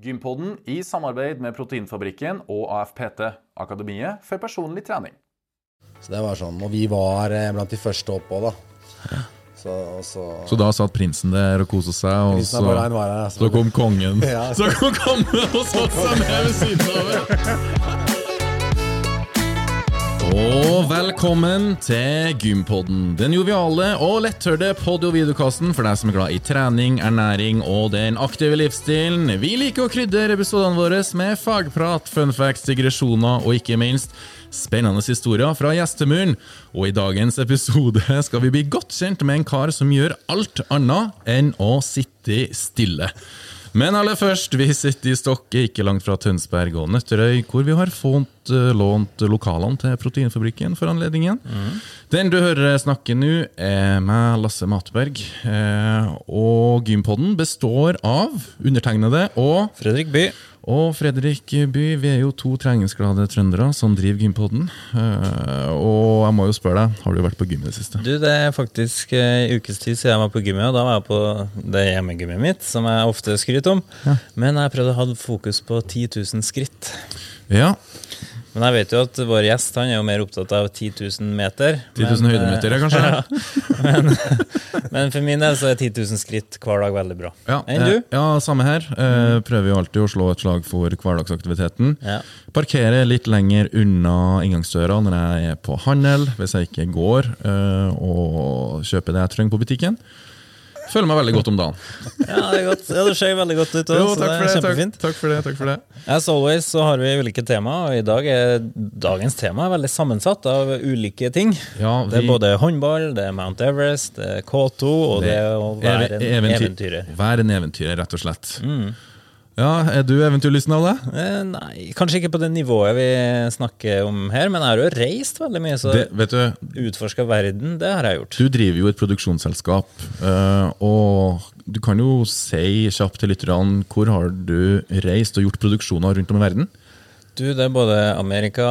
Gympodden i samarbeid med Proteinfabrikken og AFPT, Akademiet for personlig trening. Så det var sånn, Og vi var eh, blant de første oppå, da. Så, så, Så da satt prinsen der og koste seg, og så, her, altså. så kom kongen. Ja. Så kom kongen og satte seg ned ved siden av meg. Og velkommen til Gympodden. Den joviale og letthørte pod- og videokasten for deg som er glad i trening, ernæring og den aktive livsstilen. Vi liker å krydre episodene våre med fagprat, funfacts, digresjoner og ikke minst spennende historier fra gjestemuren. Og i dagens episode skal vi bli godt kjent med en kar som gjør alt annet enn å sitte stille. Men aller først, vi sitter i Stokke, ikke langt fra Tønsberg og Nøtterøy, hvor vi har fått eh, lånt lokalene til Proteinfabrikken for anledningen. Den du hører snakke nå, er meg, Lasse Matberg. Eh, og Gympodden består av undertegnede og Fredrik By. Og Fredrik By, vi er jo to treningsglade trøndere som driver Gympodden. Eh, og jeg må jo spørre deg, har du vært på gym i det siste? Du, Det er faktisk eh, en ukes tid siden jeg var på gymmet, og da var jeg på det hjemmegymmet mitt, som jeg ofte skryter om. Men jeg prøvde å ha fokus på 10 000 skritt. Ja, Men jeg vet jo at vår gjest han er jo mer opptatt av 10 000 meter. 10 000 men, høydemeter, kanskje? kanskje? men, men for min del så er 10 000 skritt hver dag veldig bra. Ja, Enn eh, du? Ja, samme her. Mm. prøver jo alltid å slå et slag for hverdagsaktiviteten. Ja. Parkere litt lenger unna inngangsdøra når jeg er på handel, hvis jeg ikke går eh, og kjøper det jeg trenger på butikken. Føler meg veldig godt om dagen. Ja, det er godt. Ja, det ser veldig godt ut. Jo, Også, så takk for det. Takk, kjempefint. takk for det, takk for det. As always så har vi ulike tema, og i dag er dagens tema er veldig sammensatt av ulike ting. Ja, Det er både håndball, det er Mount Everest, det er K2, og det er å være en Eventyr- eventyrer. Være en eventyrer, rett og slett. Ja, Er du eventyrlysten av deg? Eh, nei, kanskje ikke på det nivået vi snakker om her, men jeg har jo reist veldig mye, så Det, vet du, utforska verden, det har jeg gjort. Du driver jo et produksjonsselskap, eh, og du kan jo si kjapt til lytterne hvor har du reist og gjort produksjoner rundt om i verden? Du, det er både Amerika,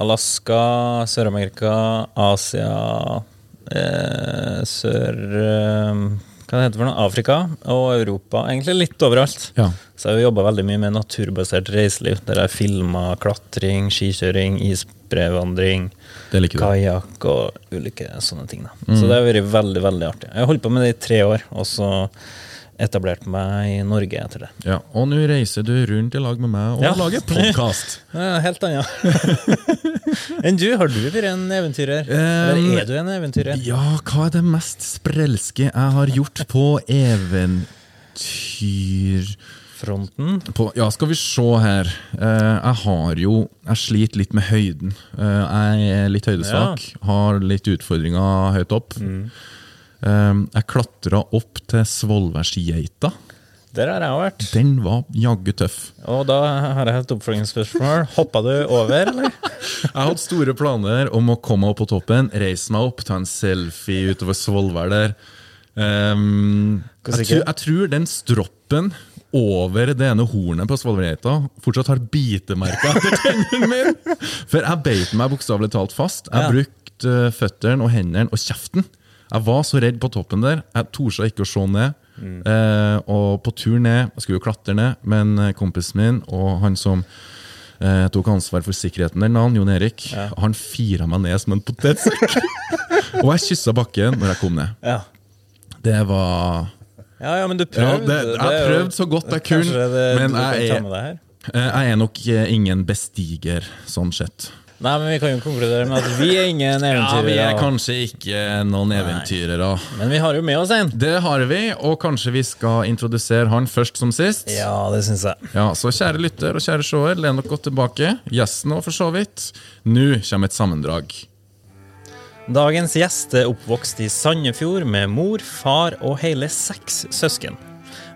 Alaska, Sør-Amerika, Asia, eh, Sør... Eh, hva det heter for noe? Afrika og Europa. Egentlig litt overalt. Ja. Så jeg har jobba veldig mye med naturbasert reiseliv, der jeg filma klatring, skikjøring, isbrevandring, kajakk og ulike sånne ting. Da. Så det har vært veldig veldig artig. Jeg har holdt på med det i tre år, og så etablerte meg i Norge etter det. Ja, Og nå reiser du rundt i lag med meg og Ja. lager podkast. Helt annet. Enn du, har du vært en eventyrer? Um, Eller er du en eventyrer? Ja, hva er det mest sprelske jeg har gjort på eventyr... Fronten? På, ja, skal vi se her. Eh, jeg har jo Jeg sliter litt med høyden. Eh, jeg er litt høydesvak. Har litt utfordringer høyt opp. Eh, jeg klatra opp til Svolværsgeita. Der har jeg vært. Den var jaggu tøff. Og da har jeg et oppfølgingsspørsmål. Hoppa du over, eller? Jeg hadde store planer om å komme opp på toppen, reise meg opp, ta en selfie utover Svolvær der. Um, jeg, tror, jeg tror den stroppen over det ene hornet på Svolværgeita fortsatt har bitemerker etter tennene mine. For jeg beit meg bokstavelig talt fast. Jeg Ja. brukte uh, føttene og hendene og kjeften. Jeg var så redd på toppen der. Jeg torde ikke å se ned. Eh, og på tur ned Jeg skulle jo klatre ned, men eh, kompisen min og han som eh, tok ansvar for sikkerheten der, navn, Jon Erik, han fira meg ned som en potetsekk. og jeg kyssa bakken når jeg kom ned. Ja. Det var Ja, ja, men du ja, prøvde. det, Jeg prøvde så godt jeg kunne, men jeg er, eh, jeg er nok eh, ingen bestiger, sånn sett. Nei, men vi kan jo konkludere med at vi er ingen Ja. Vi er kanskje ikke noen eventyrere. Men vi har jo med oss en. Det har vi, og kanskje vi skal introdusere han først som sist. Ja, det synes jeg. Ja, Så kjære lytter og kjære seer, len dere godt tilbake. Gjesten òg, for så vidt. Nå kommer et sammendrag. Dagens gjest er oppvokst i Sandefjord med mor, far og hele seks søsken.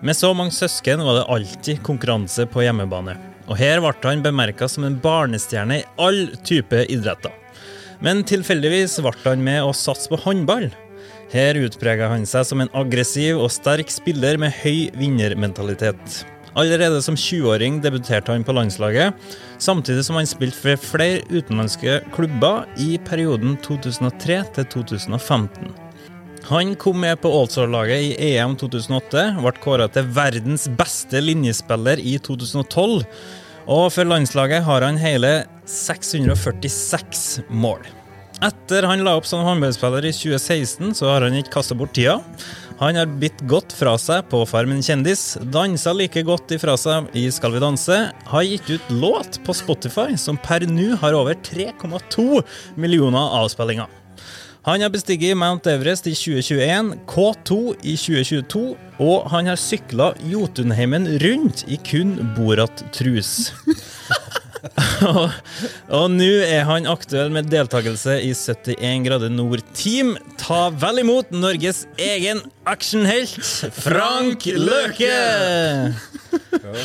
Med så mange søsken var det alltid konkurranse på hjemmebane. Og her ble han bemerka som en barnestjerne i all type idretter. Men tilfeldigvis ble han med å satse på håndball. Her utprega han seg som en aggressiv og sterk spiller med høy vinnermentalitet. Allerede som 20-åring debuterte han på landslaget, samtidig som han spilte for flere utenlandske klubber i perioden 2003 til 2015. Han kom med på Allstar-laget i EM 2008, ble kåra til verdens beste linjespiller i 2012. Og for landslaget har han hele 646 mål. Etter han la opp som håndballspiller i 2016, så har han ikke kasta bort tida. Han har bitt godt fra seg på Farmen kjendis, dansa like godt ifra seg i Skal vi danse, har gitt ut låt på Spotify som per nå har over 3,2 millioner avspillinger. Han har bestiget Mount Everest i 2021, K2 i 2022, og han har sykla Jotunheimen rundt i kun Borat-trus. og og nå er han aktuell med deltakelse i 71 grader nord-team. Ta vel imot Norges egen actionhelt, Frank Løke!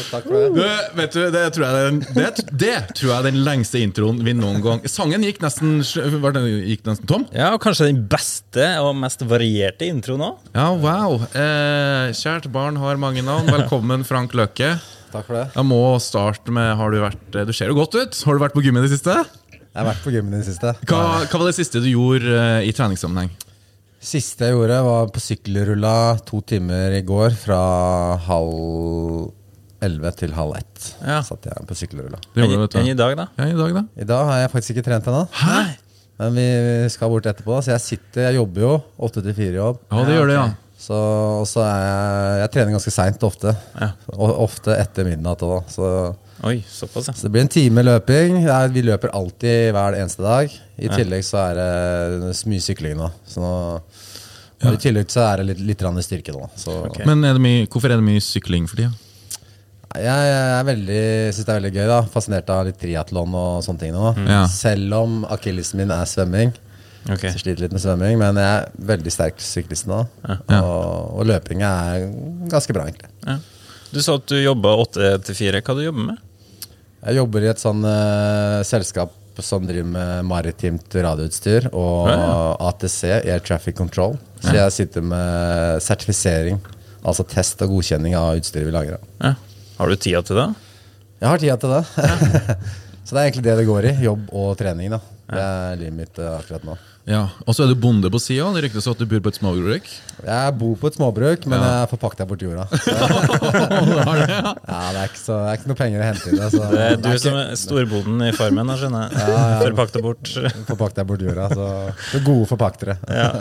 takk for det. Du, vet du, det tror, jeg er den, det, det tror jeg er den lengste introen vi noen gang Sangen gikk nesten, gikk nesten tom. Ja, og kanskje den beste og mest varierte introen òg. Ja, wow. Eh, kjært barn har mange navn. Velkommen, Frank Løkke. Takk for det. Jeg må starte med Har du vært Du ser jo godt ut. Har du vært på gym i det siste? Jeg har vært på gymmen i det siste. Hva, hva var det siste du gjorde eh, i treningssammenheng? Siste jeg gjorde, var på sykkelrulla to timer i går. Fra halv elleve til halv ett. Ja. Satt jeg på sykkelrulla. Det gjorde du, vet Enn i dag, da? Ja, i dag, da? I dag har jeg faktisk ikke trent ennå. Men vi skal bort etterpå. Så jeg sitter, jeg jobber jo. Åtte til fire-jobb. Ja, det gjør det, ja. Så, og så er jeg Jeg trener ganske seint ofte. Ja. Ofte etter midnatt òg. Så, Oi, såpass, ja. så det blir en time løping. Det er, vi løper alltid hver eneste dag. I tillegg så er det mye sykling nå. Så nå ja. I tillegg så er det litt, litt styrke nå. Så Ok. Men er det mye, hvorfor er det mye sykling for tida? jeg, jeg er syns det er veldig gøy. da Fascinert av litt triatlon og sånne ting nå. Ja. Selv om akillesen min er svømming. Ok. Så sliter litt med svømming, men jeg er veldig sterk syklist nå. Ja. Og, og løpinga er ganske bra, egentlig. Ja. Du sa at du jobba åtte til fire. Hva du jobber med? Jeg jobber i et sånn uh, selskap som driver med maritimt radioutstyr og ATC, Air Traffic Control. Så jeg sitter med sertifisering, altså test og godkjenning av utstyret vi lager. Ja. Har du tida til det? Jeg har tida til det. så det er egentlig det det går i. Jobb og trening. da Det er livet mitt eh, akkurat nå. Ja, Og så er du bonde på sida. Det ryktes at du bor på et småbruk. Jeg bor på et småbruk, men jeg får pakta bort jorda. Så, ja, det er ikke, så, det er ikke noe penger å hente i det. Så Det er du ikke- som er storboden i Farmen, da, skjønner jeg. Forpakta bort. Forpakta bort jorda. Så det er gode forpaktere. Ja.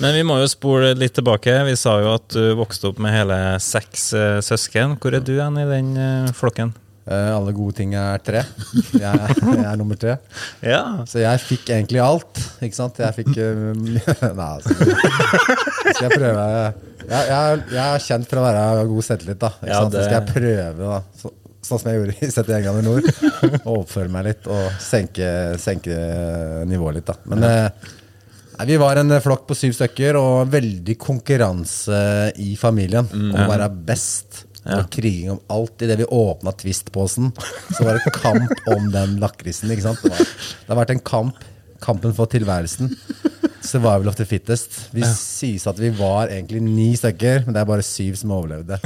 Men vi må jo spole litt tilbake. Vi sa jo at du vokste opp med hele seks eh, søsken. Hvor er du hen i den eh, flokken? Eh, alle gode ting er tre. Jeg, jeg er nummer tre. Ja. Så jeg fikk egentlig alt. Ikke sant? Jeg fikk uh, Nei, altså. Skal jeg prøve jeg, jeg, jeg er kjent for å være god selvtillit, da. Ikke Ja, sant? Så skal jeg prøve, da. Så, sånn som jeg gjorde i 71 grader nord. Å oppføre meg litt og senke, senke nivået litt, da. Men nei, vi var en flokk på syv stykker, og veldig konkurranse i familien om å være best. Det Og kriging om alt. Idet vi åpna Twist-posen, så var det kamp om den lakrisen. Det, var, det har vært en kamp. Kampen for tilværelsen. Survival of the fittest. Vi sies at vi var egentlig ni stykker, men det er bare syv som overlevde.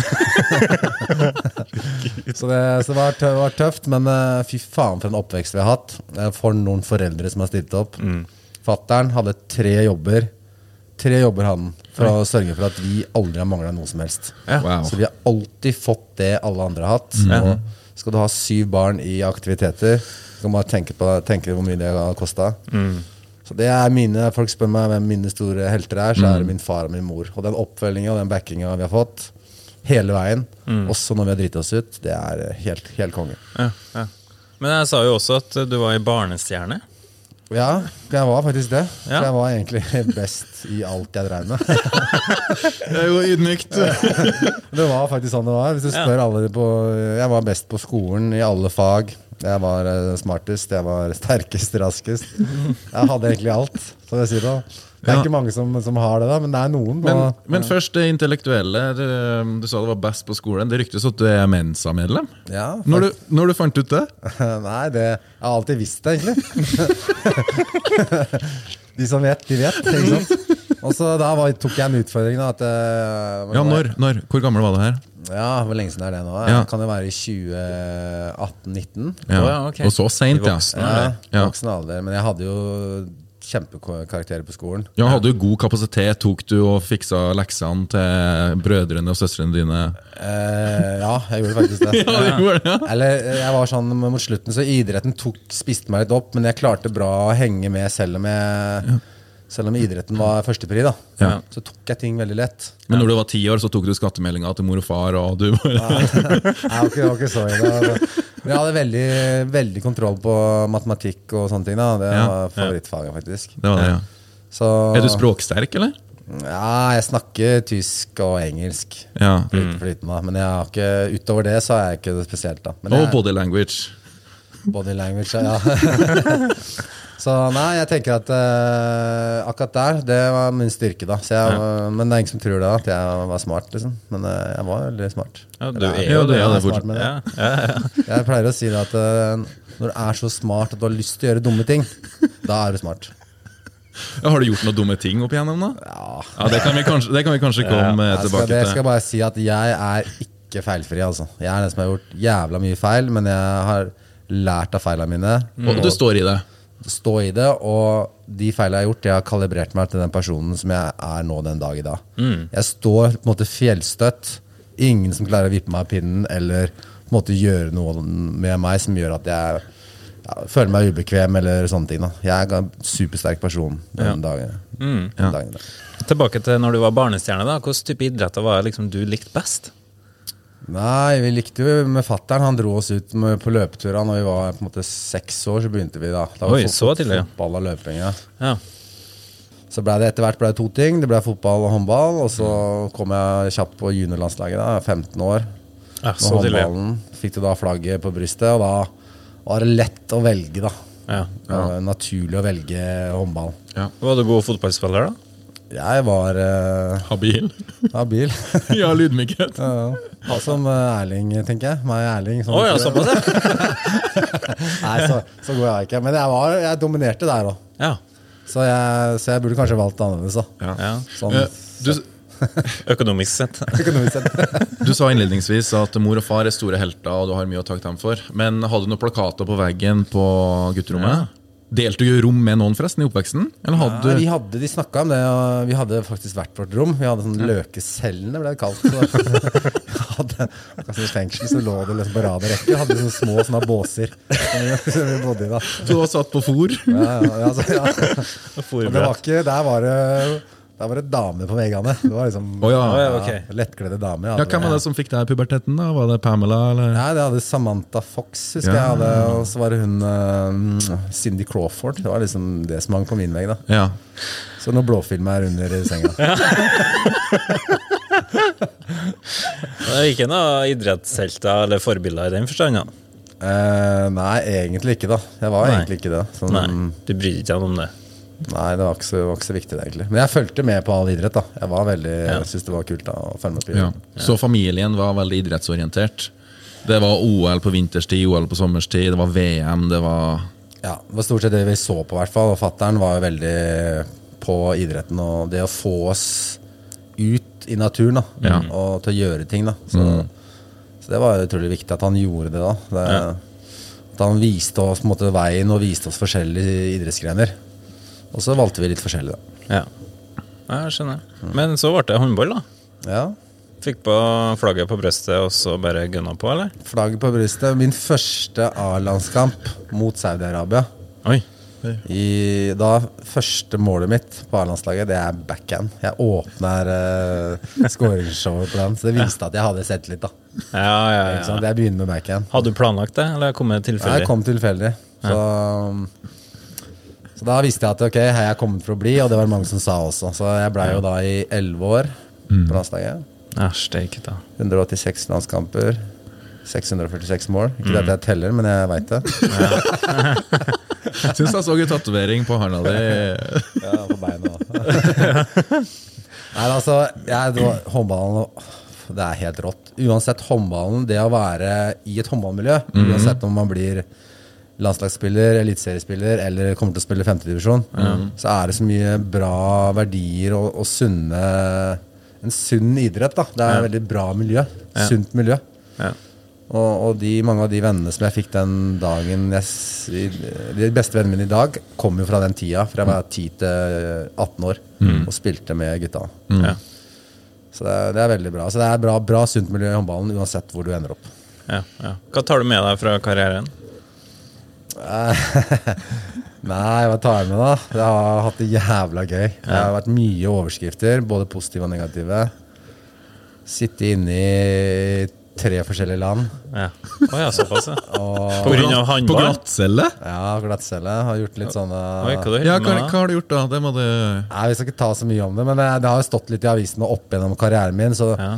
så det, så det var, tø var tøft, men uh, fy faen for en oppvekst vi har hatt. For noen foreldre som har stilt opp. Mm. Fattern hadde tre jobber. Tre jobber han for å sørge for at vi aldri har mangla noe som helst. Wow. Så vi har alltid fått det alle andre har hatt. Og skal du ha syv barn i aktiviteter, så kan man bare tenke, på, tenke hvor mye det har kosta. Så det er mine, Folk spør meg hvem mine store helter er, så er det min far og min mor. Og den oppfølginga og den backinga vi har fått hele veien, også når vi har driti oss ut, det er helt, helt konge. Ja, ja. Men jeg sa jo også at du var i barnestjerne. Ja, jeg var faktisk det. Ja. Jeg var egentlig best i alt jeg drev med. Det er jo ydmykt. Det var faktisk sånn det var. Hvis du spør alle på Jeg var best på skolen i alle fag. Jeg var eh, smartest, jeg var sterkest, raskest. Jeg hadde egentlig alt. Så jeg sier det. Det er Ja. ikke mange som, som har det, da, men det er noen. Men, og- men først det intellektuelle. Du, du sa det var best på skolen. Det ryktes at du er Mensa-medlem. ja, Når, du- når du fant ut det? Nei, det, jeg har alltid visst det, egentlig. de som vet, de vet. Ikke sant? Og så da var, tok jeg en utfordring. Da, at, uh, Ja, når? når? Hvor gammel var du her? Ja, Hvor lenge siden er det nå? Ja. Kan det være i 2018-19? Ja. Oh, ja, okay. Og så seint, ja. voksen Ja. Ja. voksen alder. Men jeg hadde jo kjempekarakterer på skolen. Ja, Hadde du god kapasitet? Tok du og fiksa leksene til brødrene og søstrene dine? Eh, ja, jeg gjorde faktisk det. Ja, du gjorde det, ja. Eller jeg var sånn mot slutten, så idretten tok, spiste meg litt opp, men jeg klarte bra å henge med selv om jeg Selv om idretten var førstepri, da. Ja. Så tok jeg ting veldig lett. Men når du var ti år, så tok du skattemeldinga til mor og far, og du bare Jeg var ikke, jeg var ikke så ille. Jeg hadde veldig, veldig kontroll på matematikk og sånne ting. da Det Ja. var favorittfaget, faktisk. Det var det, ja. Så, Er du språksterk, eller? Ja, jeg snakker tysk og engelsk. Ja. Flyt- Flytende, men jeg har ikke, utover det så er jeg ikke det spesielt. da Men Og jeg, body language. body language, ja. så nei, jeg tenker at uh, akkurat der, det var min styrke, da. Så jeg, Men det er ingen som tror det, at jeg var smart, liksom. Men uh, jeg var veldig smart. Ja, du er jo det. jeg er. Ja, ja, ja. Pleier å si det at uh, når du er så smart at du har lyst til å gjøre dumme ting, da er du smart. Ja, har du gjort noen dumme ting opp igjennom, da? Ja, Ja, Det kan vi kanskje, det kan vi kanskje komme ja, tilbake til. Jeg skal bare si at jeg er ikke feilfri, altså. Jeg er den som har gjort jævla mye feil, men jeg har lært av feilene mine. Og du står i det. Stå i det, og de feilene jeg har gjort, jeg har kalibrert meg til den personen som jeg er nå den dag i dag. Jeg står på en måte fjellstøtt. Ingen som klarer å vippe meg av pinnen eller på en måte gjøre noe med meg som gjør at jeg ja, føler meg ubekvem eller sånne ting. Da. Jeg er en supersterk person den dagen. Den dagen i dag. Tilbake til når du var barnestjerne. da Hvilken type idretter var det liksom du likte best? Nei, vi likte jo med fattern. Han dro oss ut med, på løpeturer når vi var på en måte seks år. Så begynte vi da. da var Oi, så tidlig, ja. Fotball og løping, ja. Ja. Så ble det etter hvert ble det to ting. Det ble fotball og håndball. Og så kom jeg kjapt på juniorlandslaget, da, 15 år. Ja, Med håndballen tidlig. Fikk du da flagget på brystet, og da var det lett å velge, da. Ja. ja. naturlig å velge håndball. Var du god fotballspiller, da? Jeg var uh, Habil. habil. Ja, lydmykhet. ja, ja. Som uh, Erling, tenker jeg. Meg og Erling. sånn- oh, ja, såpass. Nei, så, så god er jeg ikke. Men jeg, var, jeg dominerte der òg. ja. Så, jeg- så jeg burde kanskje valgt annerledes. da ja. Sånn Eh, Du, Økonomisk sett. økonomisk sett. du sa innledningsvis at mor og far er store helter, og du har mye å takke dem for. Men hadde du noen plakater på veggen på gutterommet? Delte du rom med noen forresten i oppveksten? Eller hadde Ja, vi hadde, de snakka om det, og vi hadde faktisk hvert vårt rom. Vi hadde sånn Løkecellene, ble det kalt. Så, vi hadde, i fengsel så lå det liksom på rad og rekke. Vi hadde sånne små sånne båser som vi, bodde i. da Du var satt på fôr? ja, ja, ja, så, ja. Og det var ikke, Der var det Der var det damer på veggene. Det var liksom oh, ja. Ja, okay. lettkledde damer. ja. Hvem var det som fikk deg i puberteten? da? Var det Pamela, eller? Nei, det hadde Samantha Fox, husker Ja. jeg. Hadde, og så var det hun uh, Cindy Crawford. Det var liksom det som hang på min vegg. da Ja. Så noen blåfilmer er under i senga. Det er ikke noen idrettshelter eller forbilder i den forstand? da. Eh, nei, egentlig ikke, da. Jeg var Nei. egentlig ikke det. Sånn, Nei, nei. du bryr deg ikke om det? Det var ikke, så, var ikke så viktig, det, egentlig. Men jeg fulgte med på all idrett. da Jeg var veldig, Ja. syntes det var kult da å følge med på Ja. Så familien var veldig idrettsorientert? Det var OL på vinterstid, OL på sommerstid, det var VM, det var Ja, Det var stort sett det vi så på, i hvert fall. Og fattern var jo veldig på idretten. Og det å få oss ut i naturen da Ja. og til å gjøre ting. da Så, så det var utrolig viktig at han gjorde det. da det, At han viste oss på en måte veien og viste oss forskjellige idrettsgrener. Og så valgte vi litt forskjellig, da. Ja. jeg skjønner. Men så ble det håndball, da. Ja, Fikk på flagget på brystet og så bare gunna på, eller? Flagget på brystet. Min første A-landskamp mot Saudi-Arabia. Oi. I, da Første målet mitt på A-landslaget, det er backhand. Jeg åpner uh, skåringsshowet på den, så det viste at jeg hadde sett litt. da Ja, ja, ja. Jeg begynner med backhand. Hadde du planlagt det, eller kom det tilfeldig? Jeg kom tilfeldig. Så, så da visste jeg at ok, her er jeg kommet for å bli, og det var det mange som sa også. Så jeg blei jo da i elleve år på landslaget. Ja, da. 186 landskamper. 646 mål. Ikke det at jeg teller, men jeg veit det. Syns jeg så en tatovering på handa di. Ja, på beina. Nei, altså, jeg, det var, håndballen Det er helt rått. Uansett håndballen, det å være i et håndballmiljø, uansett om man blir landslagsspiller, eliteseriespiller eller kommer til å spille femtedivisjon, så er det så mye bra verdier og, og sunne En sunn idrett. da Det er et veldig bra miljø. Sunt miljø. Ja. Og, og de, mange av de vennene som jeg fikk den dagen jeg, De beste vennene mine i dag kom jo fra den tida, fra jeg var 10 til 18 år og spilte med gutta. Mm. Så det er, det er veldig bra. Så det er bra, bra sunt miljø i håndballen uansett hvor du ender opp. Ja, ja. Hva tar du med deg fra karrieren? Nei, hva tar jeg med, da? Jeg har hatt det jævla gøy. Det har vært mye overskrifter, både positive og negative. Sitte inne i tre forskjellige land. Ja. Oh, ja, såpass, ja. Og På grunn av På håndball? glattcelle? ja, glattcelle. Har gjort litt sånne Oi, hva Ja, hva, hva har du gjort da? Det må du Nei, Vi skal ikke ta så mye om det, men det, det har jo stått litt i avisene opp gjennom karrieren min. Så Ja.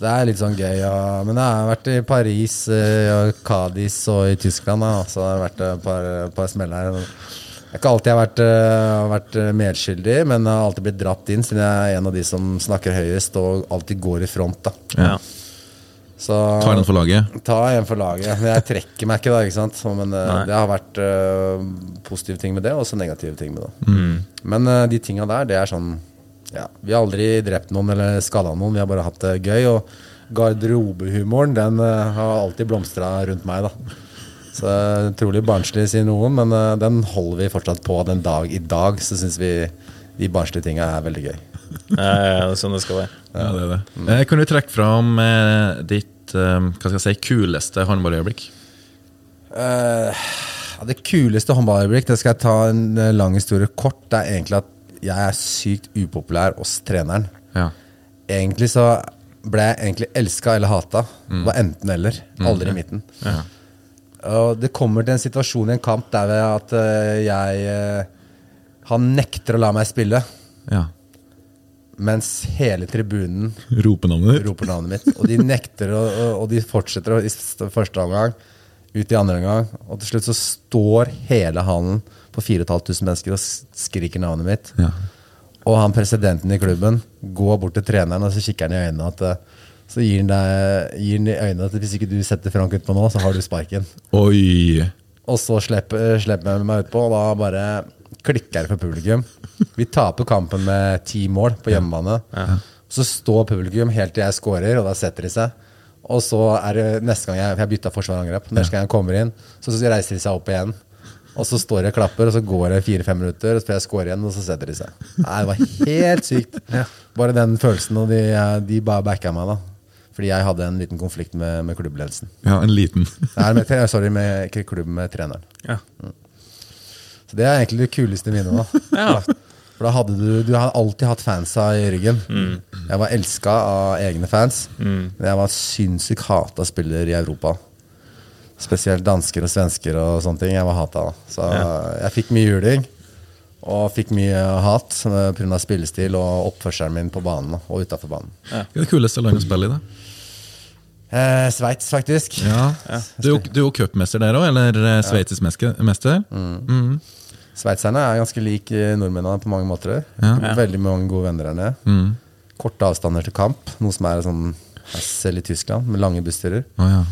Det er litt sånn gøy. Ja. Men jeg har vært i Paris, eh, og Cádiz og i Tyskland. Da. Så det har vært et par, par smeller. Jeg har ikke alltid vært, eh, vært eh, medskyldig, men jeg har alltid blitt dratt inn, siden jeg er en av de som snakker høyest og alltid går i front. Da. Ja. Så tar den for laget. ta en for laget. Men jeg trekker meg ikke, da. ikke sant? Men eh, Nei. det har vært uh, positive ting med det, og også negative ting med det. Men eh, de tinga der, det er sånn ja, Vi har aldri drept noen eller skada noen, vi har bare hatt det gøy. Og garderobehumoren, den eh, har alltid blomstra rundt meg, da. Så Utrolig barnslig, sier noen, men eh, den holder vi fortsatt på den dag i dag. Så syns vi de barnslige tinga er veldig gøy. Ja, ja, det er sånn det skal være. Ja, det er det. Eh, Kan du trekke fram eh, ditt eh, hva skal jeg si, kuleste håndballøyeblikk? Eh, det kuleste håndballøyeblikk, det skal jeg ta en lang historie kort. Det er egentlig at jeg er sykt upopulær hos treneren. Ja. Egentlig så ble jeg egentlig elska eller hata. Det var enten eller. Aldri i midten. Ja. Og det kommer til en situasjon i en kamp der at eh, jeg eh, Han nekter å la meg spille, ja. mens hele tribunen roper navnet, roper navnet mitt. Og de nekter, å- og de fortsetter i første omgang, ut i andre omgang. Og til slutt så står hele hallen på 4500 mennesker og skriker navnet mitt. Ja. Og han presidenten i klubben går bort til treneren og så kikker han i øynene at eh, så gir han, deg, gir han i øynene at hvis ikke du setter Frank utpå nå, så har du sparken. Oi! Og så slipper, slipper jeg meg utpå, og da bare klikker det for publikum. Vi taper kampen med ti mål på hjemmebane. Så står publikum helt til jeg scorer, og da setter de seg. Og så er det neste gang jeg, jeg bytta forsvar og angrep, neste gang jeg kommer inn, så reiser de seg opp igjen. Og så står jeg og klapper, og så går det fire-fem minutter, og så får jeg score igjen, og så setter de seg. Nei, det var helt sykt. Bare den følelsen, og de, de bare backa meg, da. Fordi jeg hadde en liten konflikt med, med klubbledelsen. Ja, en liten. Nei, med, tre- sorry, med, ikke klubb, med treneren. Ja. Så det er egentlig det kuleste minnet. da. Ja. For da hadde du, du har alltid hatt fansa i ryggen. Jeg var elska av egne fans. Men jeg var sinnssykt hata spiller i Europa. Spesielt dansker og svensker og sånne ting. Jeg var hata. da. Så jeg fikk mye juling. Og fikk mye hat pga. spillestil og oppførselen min på banen og utafor banen. Hva er det kuleste landet å spille i, da? Eh, Sveits, faktisk. Ja. Du, er jo- du er jo cupmester der òg, eller sveitsisk mester. Mm. Mm. Sveitserne er ganske lik eh, nordmennene på mange måter. Ja. Veldig mange gode venner her nede. Mm. Korte avstander til kamp, noe som er sånn selv i Tyskland, med lange bussturer. Oh, ja.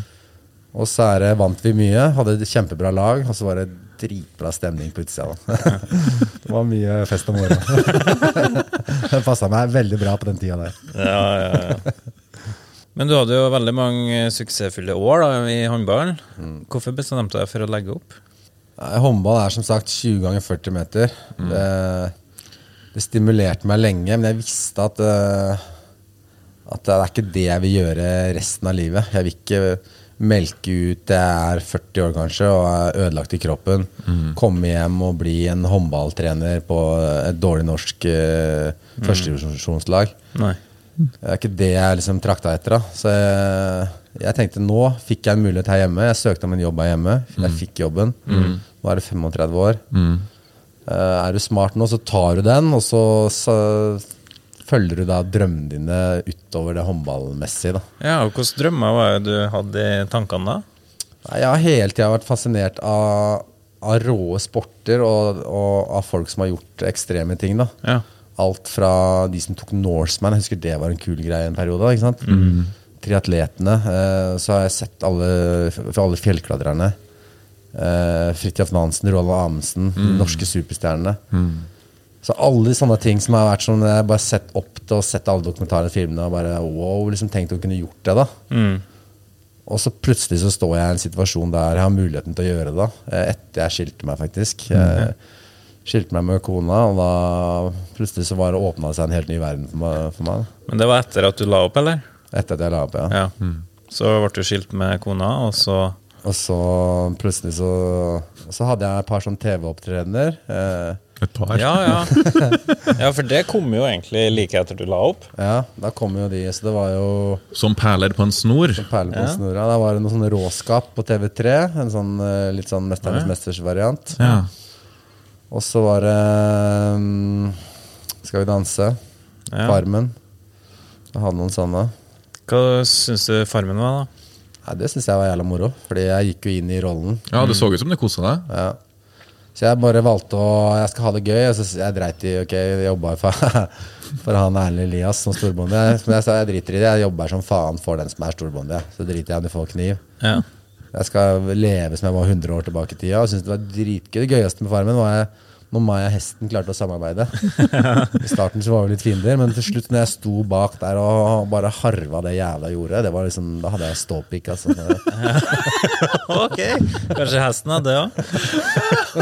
Og så det, vant vi mye, hadde et kjempebra lag, og så var det dritbra stemning på utsida. det var mye fest om morgenen. det passa meg veldig bra på den tida der. Ja, ja, ja. Men du hadde jo veldig mange suksessfulle år da, i håndballen. Hvorfor bestemte du deg for å legge opp? Håndball er som sagt 20 ganger 40 meter. Det, det stimulerte meg lenge, men jeg visste at, eh, at det er ikke det jeg vil gjøre resten av livet. Jeg vil ikke melke ut jeg er 40 år kanskje og er ødelagt i kroppen. Komme hjem og bli en håndballtrener på et dårlig norsk uh, førstedivisjonslag. Det er ikke det jeg liksom trakta etter. da Så jeg, jeg tenkte nå fikk jeg en mulighet her hjemme. Jeg søkte om en jobb her hjemme. Jeg fikk jobben. Nå er det 35 år. Uh, er du smart nå, så tar du den, og så, så følger du da drømmene dine utover det håndballmessige. da Ja, og Hvilke drømmer var det du hadde i tankene da? Jeg har hele tida vært fascinert av, av råe sporter og, og av folk som har gjort ekstreme ting. da Ja. Alt fra de som tok Norseman, jeg husker det var en kul greie en periode. ikke sant? Triatletene. Eh, så har jeg sett alle, alle fjellklatrerne. Eh, Fridtjof Nansen, Roald Amundsen, mm. norske superstjernene. Så alle sånne ting som har vært sånn Jeg har bare sett opp til og sett alle dokumentarene og filmene og bare wow, liksom tenkt å kunne gjort det. da Mm. Og så plutselig så står jeg i en situasjon der jeg har muligheten til å gjøre det. da, eh, Etter jeg skilte meg, faktisk. Jeg skilte meg med kona, og da plutselig så var det åpna det seg en helt ny verden for meg. For meg Men det var etter at du la opp, eller? etter at jeg la opp, ja. Ja. Så ble du skilt med kona, og så Og så plutselig så Så hadde jeg et par sånn TV-opptredener. Eh, Et par. Ja, ja. ja, for det kom jo egentlig like etter du la opp. ja, da kom jo de, så det var jo Som perler på en snor. Som perler på en snor, ja Da var det noe sånn råskap på TV3. En sånn eh, litt sånn Mesternes mesters-variant. Ja. Og så var det um, Skal vi danse? Ja. Farmen. Jeg hadde noen sånne. Hva syns du Farmen var, da? Nei, det syns jeg var jævla moro, Fordi jeg gikk jo inn i rollen. ja, det så ut som du kosa deg. Ja. Så jeg bare valgte å Jeg skal ha det gøy. Og så jeg dreit i Ok, jeg jobba for, for han Erlend Elias som storbonde. Men jeg sa jeg driter i det. Jeg jobber som faen for den som er storbonde. Så driter jeg om du får kniv. Ja. Jeg skal leve som jeg var 100 år tilbake i tida. Og synes det var dritgøy. Det gøyeste med Farmen var jeg, når og Hesten klarte å samarbeide. I starten så var vi litt fiender, men til slutt når jeg sto bak der og bare harva det jævla jordet, det var liksom, da hadde jeg ståpikk. Altså. Ok, kanskje hesten hadde det òg?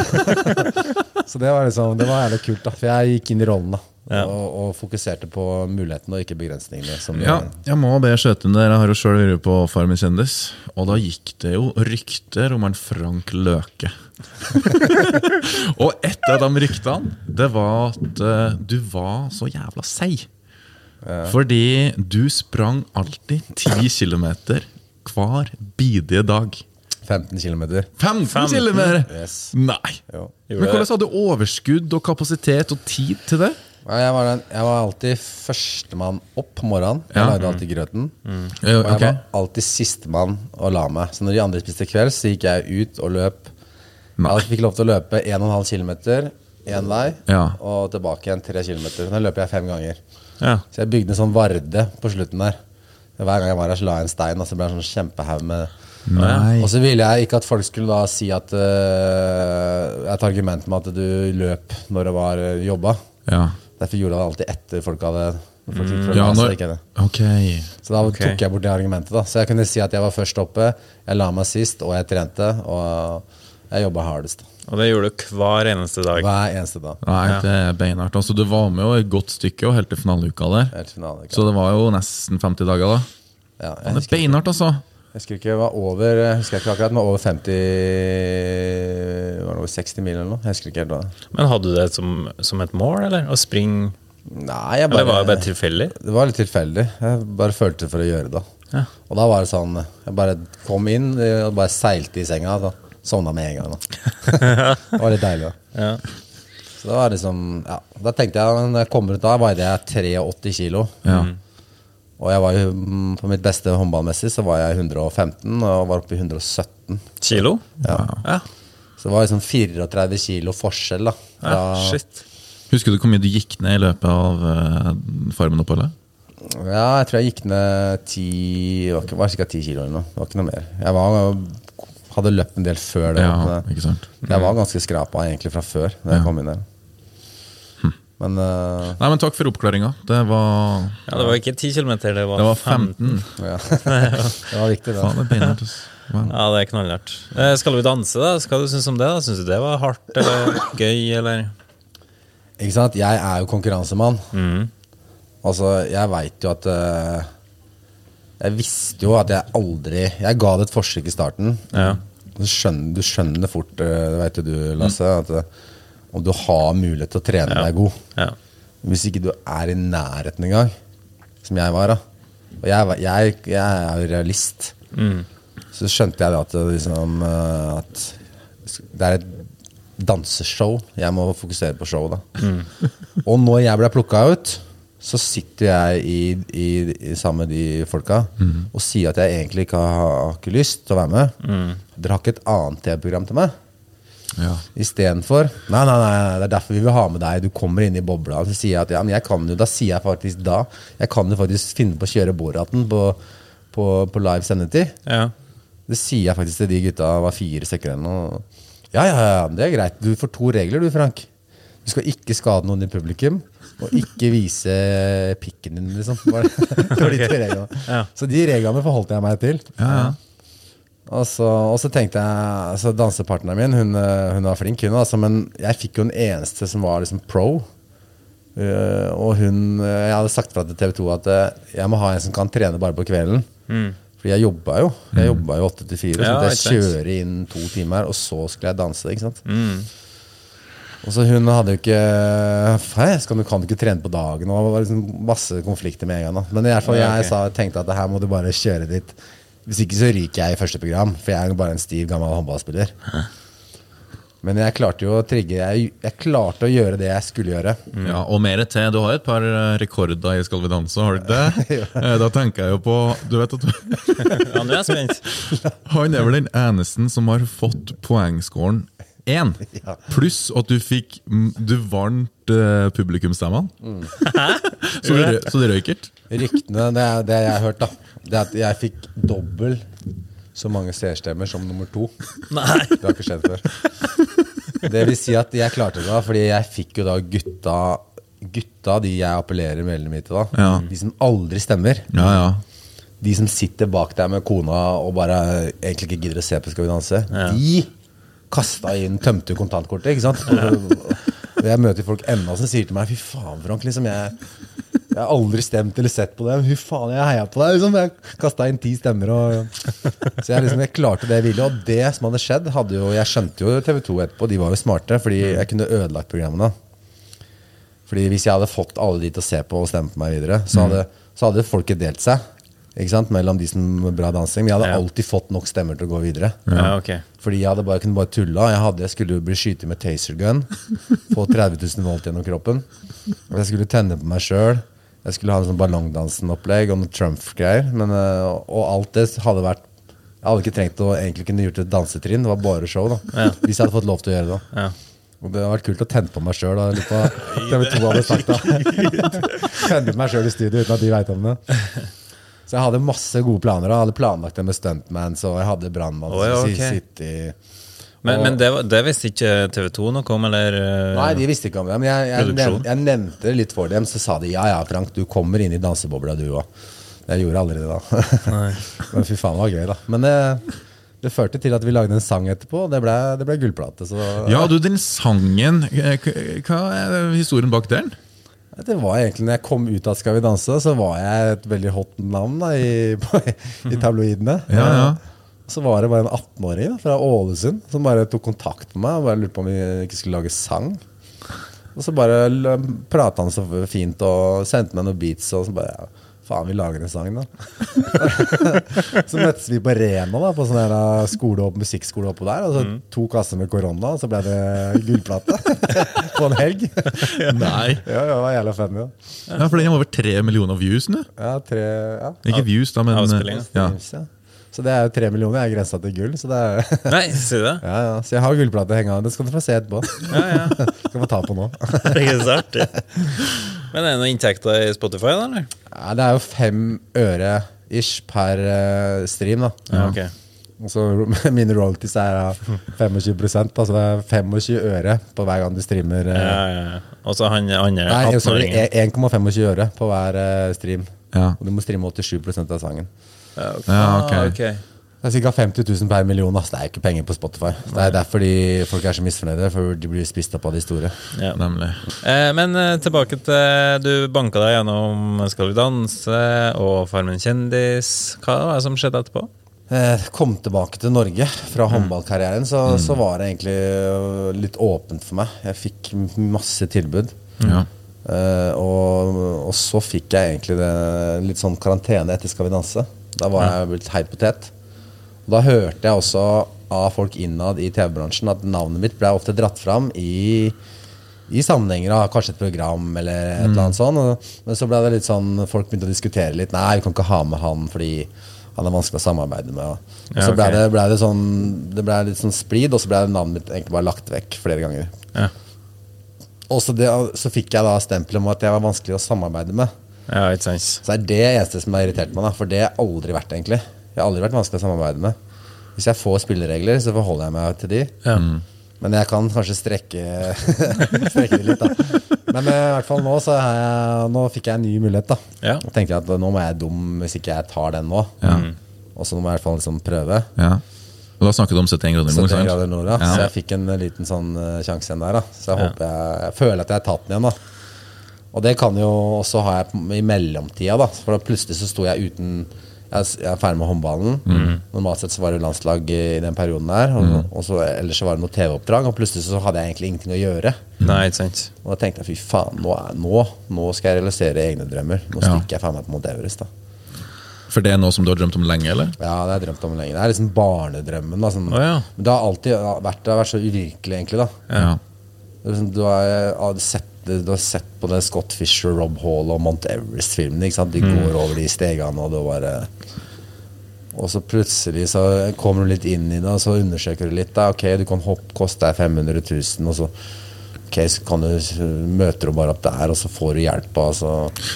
Så det var liksom, det var jævlig kult, da. For jeg gikk inn i rollen da. Ja. Og, og fokuserte på mulighetene og ikke begrensningene. Som Ja, jeg må be skjøte inn. Jeg har jo sjøl vært på Farmen kjendis, og da gikk det jo rykter om en Frank Løke. og et av de ryktene, det var at eh, du var så jævla seig. Fordi du sprang alltid 10 km hver bidige dag. 15 km. 15 km! Yes. Nei! Jo. Men hvordan hadde du overskudd og kapasitet og tid til det? Jeg var, den, jeg var alltid førstemann opp på morgenen. Jeg lagde alltid grøten. Mm. Og jeg okay. var alltid sistemann å la meg. Så når de andre spiste kveld, så gikk jeg ut og løp. Jeg fikk lov til å løpe 1,5 km én vei, Ja. og tilbake igjen 3 km. Da løper jeg fem ganger. Ja. Så jeg bygde en sånn varde på slutten der. Hver gang jeg var her, så la jeg en stein, og så ble det en sånn kjempehaug med Nei. Og så ville jeg ikke at folk skulle da si at uh, Et argument med at du løp når det var uh, jobba. Ja. Derfor gjorde jeg det alltid etter folk hadde folk gikk ja når, så, okay. Så da okay. tok jeg bort det argumentet. da Så jeg kunne si at jeg var først oppe, jeg la meg sist, og jeg trente. Og jeg jobba hardest. Og det gjorde du hver eneste dag. Hver eneste dag. Nei, det er beinhardt. Altså, du var med jo et godt stykke og helt til finaleuka der. Helt finale. Så det var jo nesten 50 dager, da. Ja, Det er beinhardt, altså. Jeg husker ikke, det var over Jeg husker ikke akkurat, men over 50 Var det over 60 mil eller noe? Jeg husker ikke helt hva. Men hadde du det som, som et mål, eller? Å springe Nei, jeg Eller var det bare, bare tilfeldig? det var litt tilfeldig. Jeg bare følte for å gjøre det. Ja. Og da var det sånn Jeg bare kom inn og bare seilte i senga. Da. Sovna med en gang. Da. det var litt deilig. Da. Ja. Så da var liksom ja, Da tenkte jeg når jeg kommer ut da, veide jeg 83 kilo. Ja. Og jeg var jo mm, på mitt beste håndballmessig så var jeg 115, og var oppe i 117. Kilo? Ja. Ja. Så det var liksom 34 kilo forskjell. da fra, ja. Shit. Husker du hvor mye du gikk ned i løpet av uh, Farmen-oppholdet? Ja, jeg tror jeg gikk ned 10 Det var, ikke- var ca. ti kilo eller noe. Det var ikke noe mer. Jeg var, hadde løpt en del før det. Ja, ikke sant? jeg var ganske skrapa egentlig fra før. Da jeg Ja. kom inn der Men uh, Nei, men Takk for oppklaringa. Det var, Ja, det var ikke 10 km, det var, det var 15. ja. det var viktig, det. Faen, det er. Wow. Ja, det er knallhardt. Eh, skal vi danse, da? Hva du synes om det? da? Syns du det var hardt eller gøy, eller? Ikke sant? Jeg er jo konkurransemann. Mm. Altså, jeg veit jo at uh, Jeg visste jo at jeg aldri Jeg ga det et forsøk i starten. Ja. Du, skjønner, du skjønner fort, uh, det veit jo du, Lasse, at om du har mulighet til å trene deg god Ja. Hvis ikke du er i nærheten engang, som jeg var, da. Og jeg, jeg, jeg er jo realist. Så skjønte jeg at, liksom, eh, at det er et danseshow. Jeg må fokusere på show, da. Og når jeg ble plukka ut, så sitter jeg i, i, i sammen med de folka og sier at jeg egentlig ikke har, har ikke lyst til å være med. Dere har ikke et annet TV-program til meg? Ja. Istedenfor nei, nei, nei, det er derfor vi vil ha med deg. Du kommer inn i bobla. Så sier jeg at ja, men jeg kan jo, da sier jeg faktisk da Jeg kan jo faktisk finne på å kjøre Boraten på, på, på live sendetid. ja. Det sier jeg faktisk til de gutta. Var fire stykker eller. Ja, ja, ja, det er greit. Du får to regler, du, Frank. Du skal ikke skade noen i publikum. Og ikke vise pikken din, liksom. Bare- de okay. Ja. Så de reglene forholdt jeg meg til. Ja, ja. Og så, og så tenkte jeg altså Dansepartneren min hun, eh, hun var flink, hun altså, men jeg fikk jo en eneste som var liksom pro. Uh, og hun eh, Jeg hadde sagt fra til TV 2 at jeg må ha en som kan trene bare på kvelden. Fordi jeg jobba jo. Jeg jobba jo åtte til fire. Så måtte jeg kjøre inn to timer, og så skulle jeg danse. ikke sant? Og så hun hadde jo ikke Hei, skal du, kan du ikke trene på dagen? Og det var liksom masse konflikter med en gang. da Men i hvert fall jeg ok. sa, tenkte at her må du bare kjøre dit. Hvis ikke så ryker jeg i første program, for jeg er bare en stiv, gammel håndballspiller. Men jeg klarte jo å trigge jeg, jeg klarte å gjøre det jeg skulle gjøre. Ja, og mer til. Du har jo et par eh, rekorder i Skal vi danse, har du ikke det? Eh, Da tenker jeg jo på Du vet at Ja, nå er jeg spent. han er vel den eneste som har fått poengscoren én. Pluss at du fikk mm, Du vant uh, publikumsstemmene. rø- så det røyk ikke? Ryktene, det, er, det jeg har hørt, da, det er at jeg fikk dobbel så mange seerstemmer som nummer to. Nei. Det har ikke skjedd før. Det vil si at jeg klarte det da, fordi jeg fikk jo da gutta Gutta, de jeg appellerer veldig mye til, da. Ja. De som aldri stemmer. Ja, ja. De som sitter bak der med kona og bare egentlig ikke gidder å se på Skal vi danse. De kasta inn, tømte kontantkortet, ikke sant. Og jeg møter folk ennå som sier til meg Fy faen, Frank, liksom jeg, jeg har aldri stemt eller sett på det. Men fy faen, jeg heia på deg. Liksom. Jeg kasta inn ti stemmer. Og, så jeg, liksom, jeg klarte det jeg ville. Og det som hadde skjedd, hadde jo Jeg skjønte jo TV 2 etterpå, de var jo smarte, fordi jeg kunne ødelagt programmene. Fordi Hvis jeg hadde fått alle de til å se på og stemme på meg videre, så hadde, så hadde folket delt seg. Mellom de som var bra dansing. Men jeg hadde Ja. alltid fått nok stemmer til å gå videre. Ja, okay. Fordi jeg hadde bare, kunne bare tulla. Jeg, hadde, jeg skulle bli skytet med taser gun. Få 30 000 volt gjennom kroppen. Jeg skulle tenne på meg sjøl. Jeg skulle ha en sånn ballongdansen-opplegg og noe Trump-greier. Øh, Og alt det hadde vært Jeg hadde ikke trengt å egentlig kunne gjort et dansetrinn. Det var bare show. da Hvis jeg hadde fått lov til å gjøre det. Ja. og det hadde vært kult å tenne på meg sjøl. TV 2 hadde sagt da. Tenne meg sjøl i studio uten at de veit om det. Så jeg hadde masse gode planer. Da. jeg hadde planlagt det med stuntmans, og jeg hadde brannmann. Oh, ja, okay. Men, Og- men det, det visste ikke TV 2 noe om, eller? eh, Nei, de visste ikke om det. Men jeg, jeg, nevnte, jeg nevnte det litt for dem, så sa de ja ja, Frank, du kommer inn i dansebobla, du òg. Jeg gjorde aldri det, da. Men fy faen, det var gøy, da. Men det, det førte til at vi lagde en sang etterpå, og det ble, det ble gullplate. Så Ja, du, den sangen eh, Hva er historien bak den? Det var egentlig når jeg kom ut av Skal vi danse, så var jeg et veldig hot navn da, i, i tabloidene. Ja, ja. Så var det bare en 18-åring fra Ålesund som bare tok kontakt med meg og bare lurte på om vi ikke skulle lage sang. Og så bare prata han så fint og sendte meg noen beats, og så bare ja, Faen, vi lager en sang, da. så møttes vi på Rena, da, på sånn skole opp, musikkskole oppå der. Og så to kasser med korona, og så ble det gullplate på en helg. Nei. ja, det var jævla funny. Ja, For den har over tre millioner views nå. Ja, tre ja. Ikke views, da, men eh, Avspilling. ja. Så det er jo tre millioner. Jeg er grensa til gull. Så det er Nei, sier du det? Ja, ja. Så jeg har gullplate hengende. Det skal du få se etterpå. Ja, ja. Skal få ta på nå. Det er så artig. Men er det noen inntekter i Spotify, da, eller? Ja, det er jo fem øre ish per eh, stream, da. Ja, ok. Så mine royalties er da 25% altså det er 25 øre på hver gang du streamer. eh, Ja, ja. Og så han andre Nei, sorry, 18-åringen. 1,25 øre på hver eh, stream. Ja. Og du må streame 87% av sangen. Ja, okay. Ja. Ah, ok. Det er ca. 50 000 per million. ass. Det er ikke penger på Spotify. Det er derfor de, folk er så misfornøyde, for de blir spist opp av de store. Ja. Nemlig. Eh, men eh, tilbake til Du banka deg gjennom Skal vi danse og Farmen kjendis. Hva var det som skjedde etterpå? Eh, kom tilbake til Norge fra håndballkarrieren, så, så var det egentlig øh, litt åpent for meg. Jeg fikk masse tilbud. Ja. Eh, og, og så fikk jeg egentlig det, litt sånn karantene etter Skal vi danse. Da var jeg blitt heit potet. Og da hørte jeg også av folk innad i TV-bransjen at navnet mitt ble ofte dratt fram i, i sammenhenger av kanskje et program eller et eller annet sånt. Og, men så ble det litt sånn folk begynte å diskutere litt. Nei, vi kan ikke ha med han fordi han er vanskelig å samarbeide med. Og, og så ble det, ble det sånn Det ble litt sånn splid, og så ble navnet mitt egentlig bare lagt vekk flere ganger. Ja, Og så, det, så fikk jeg da stempelet om at jeg var vanskelig å samarbeide med. Ja ikke sant? Så er det eneste som har irritert meg, da, for det har jeg aldri vært, egentlig. Jeg har aldri vært vanskelig å samarbeide med. Hvis jeg får spilleregler, så forholder jeg meg til de. Ja. Men jeg kan kanskje strekke, strekke det litt, da. Men eh, i hvert fall nå, så har jeg, nå fikk jeg en ny mulighet, da. Ja. Og tenkte jeg at nå må jeg være dum hvis ikke jeg tar den nå. Ja. Og Og så må jeg i hvert fall liksom prøve. Ja. Og da snakket du om 71 grader nord, 71 grader nord, ja. Ja. Så jeg fikk en liten sånn eh, sjanse igjen der. da Så jeg håper jeg, jeg føler at jeg har tatt den igjen. da Og det kan jo også ha jeg i mellomtida, da. For da plutselig så sto jeg uten Jeg er er ferdig med håndballen. Normalt sett så var det landslag i den perioden der. Og, og så, ellers så var det noe TV-oppdrag, og plutselig så hadde jeg egentlig ingenting å gjøre. Nei, ikke sant. Og da tenkte jeg fy faen, nå, er, nå, nå skal jeg realisere egne drømmer. Nå Ja. stikker jeg faen meg på Mount Everest. da For det er noe som du har drømt om lenge, eller? Ja, det har jeg drømt om lenge. Det er liksom barnedrømmen. Da, sånn, oh, ja. Men det har alltid vært, det har vært så uvirkelig, egentlig. da Ja. Liksom, Du har, har sett, du har sett på det Scott Fisher, Rob Hall og Mount Everest-filmene. De går over de stegene, og det bare Og så plutselig så kommer du litt inn i det, og så undersøker du litt. Da. Ok, du kan hoppe, koste deg 500 000, og så Ok, så kan du møter du bare opp der, og så får du hjelp. Altså.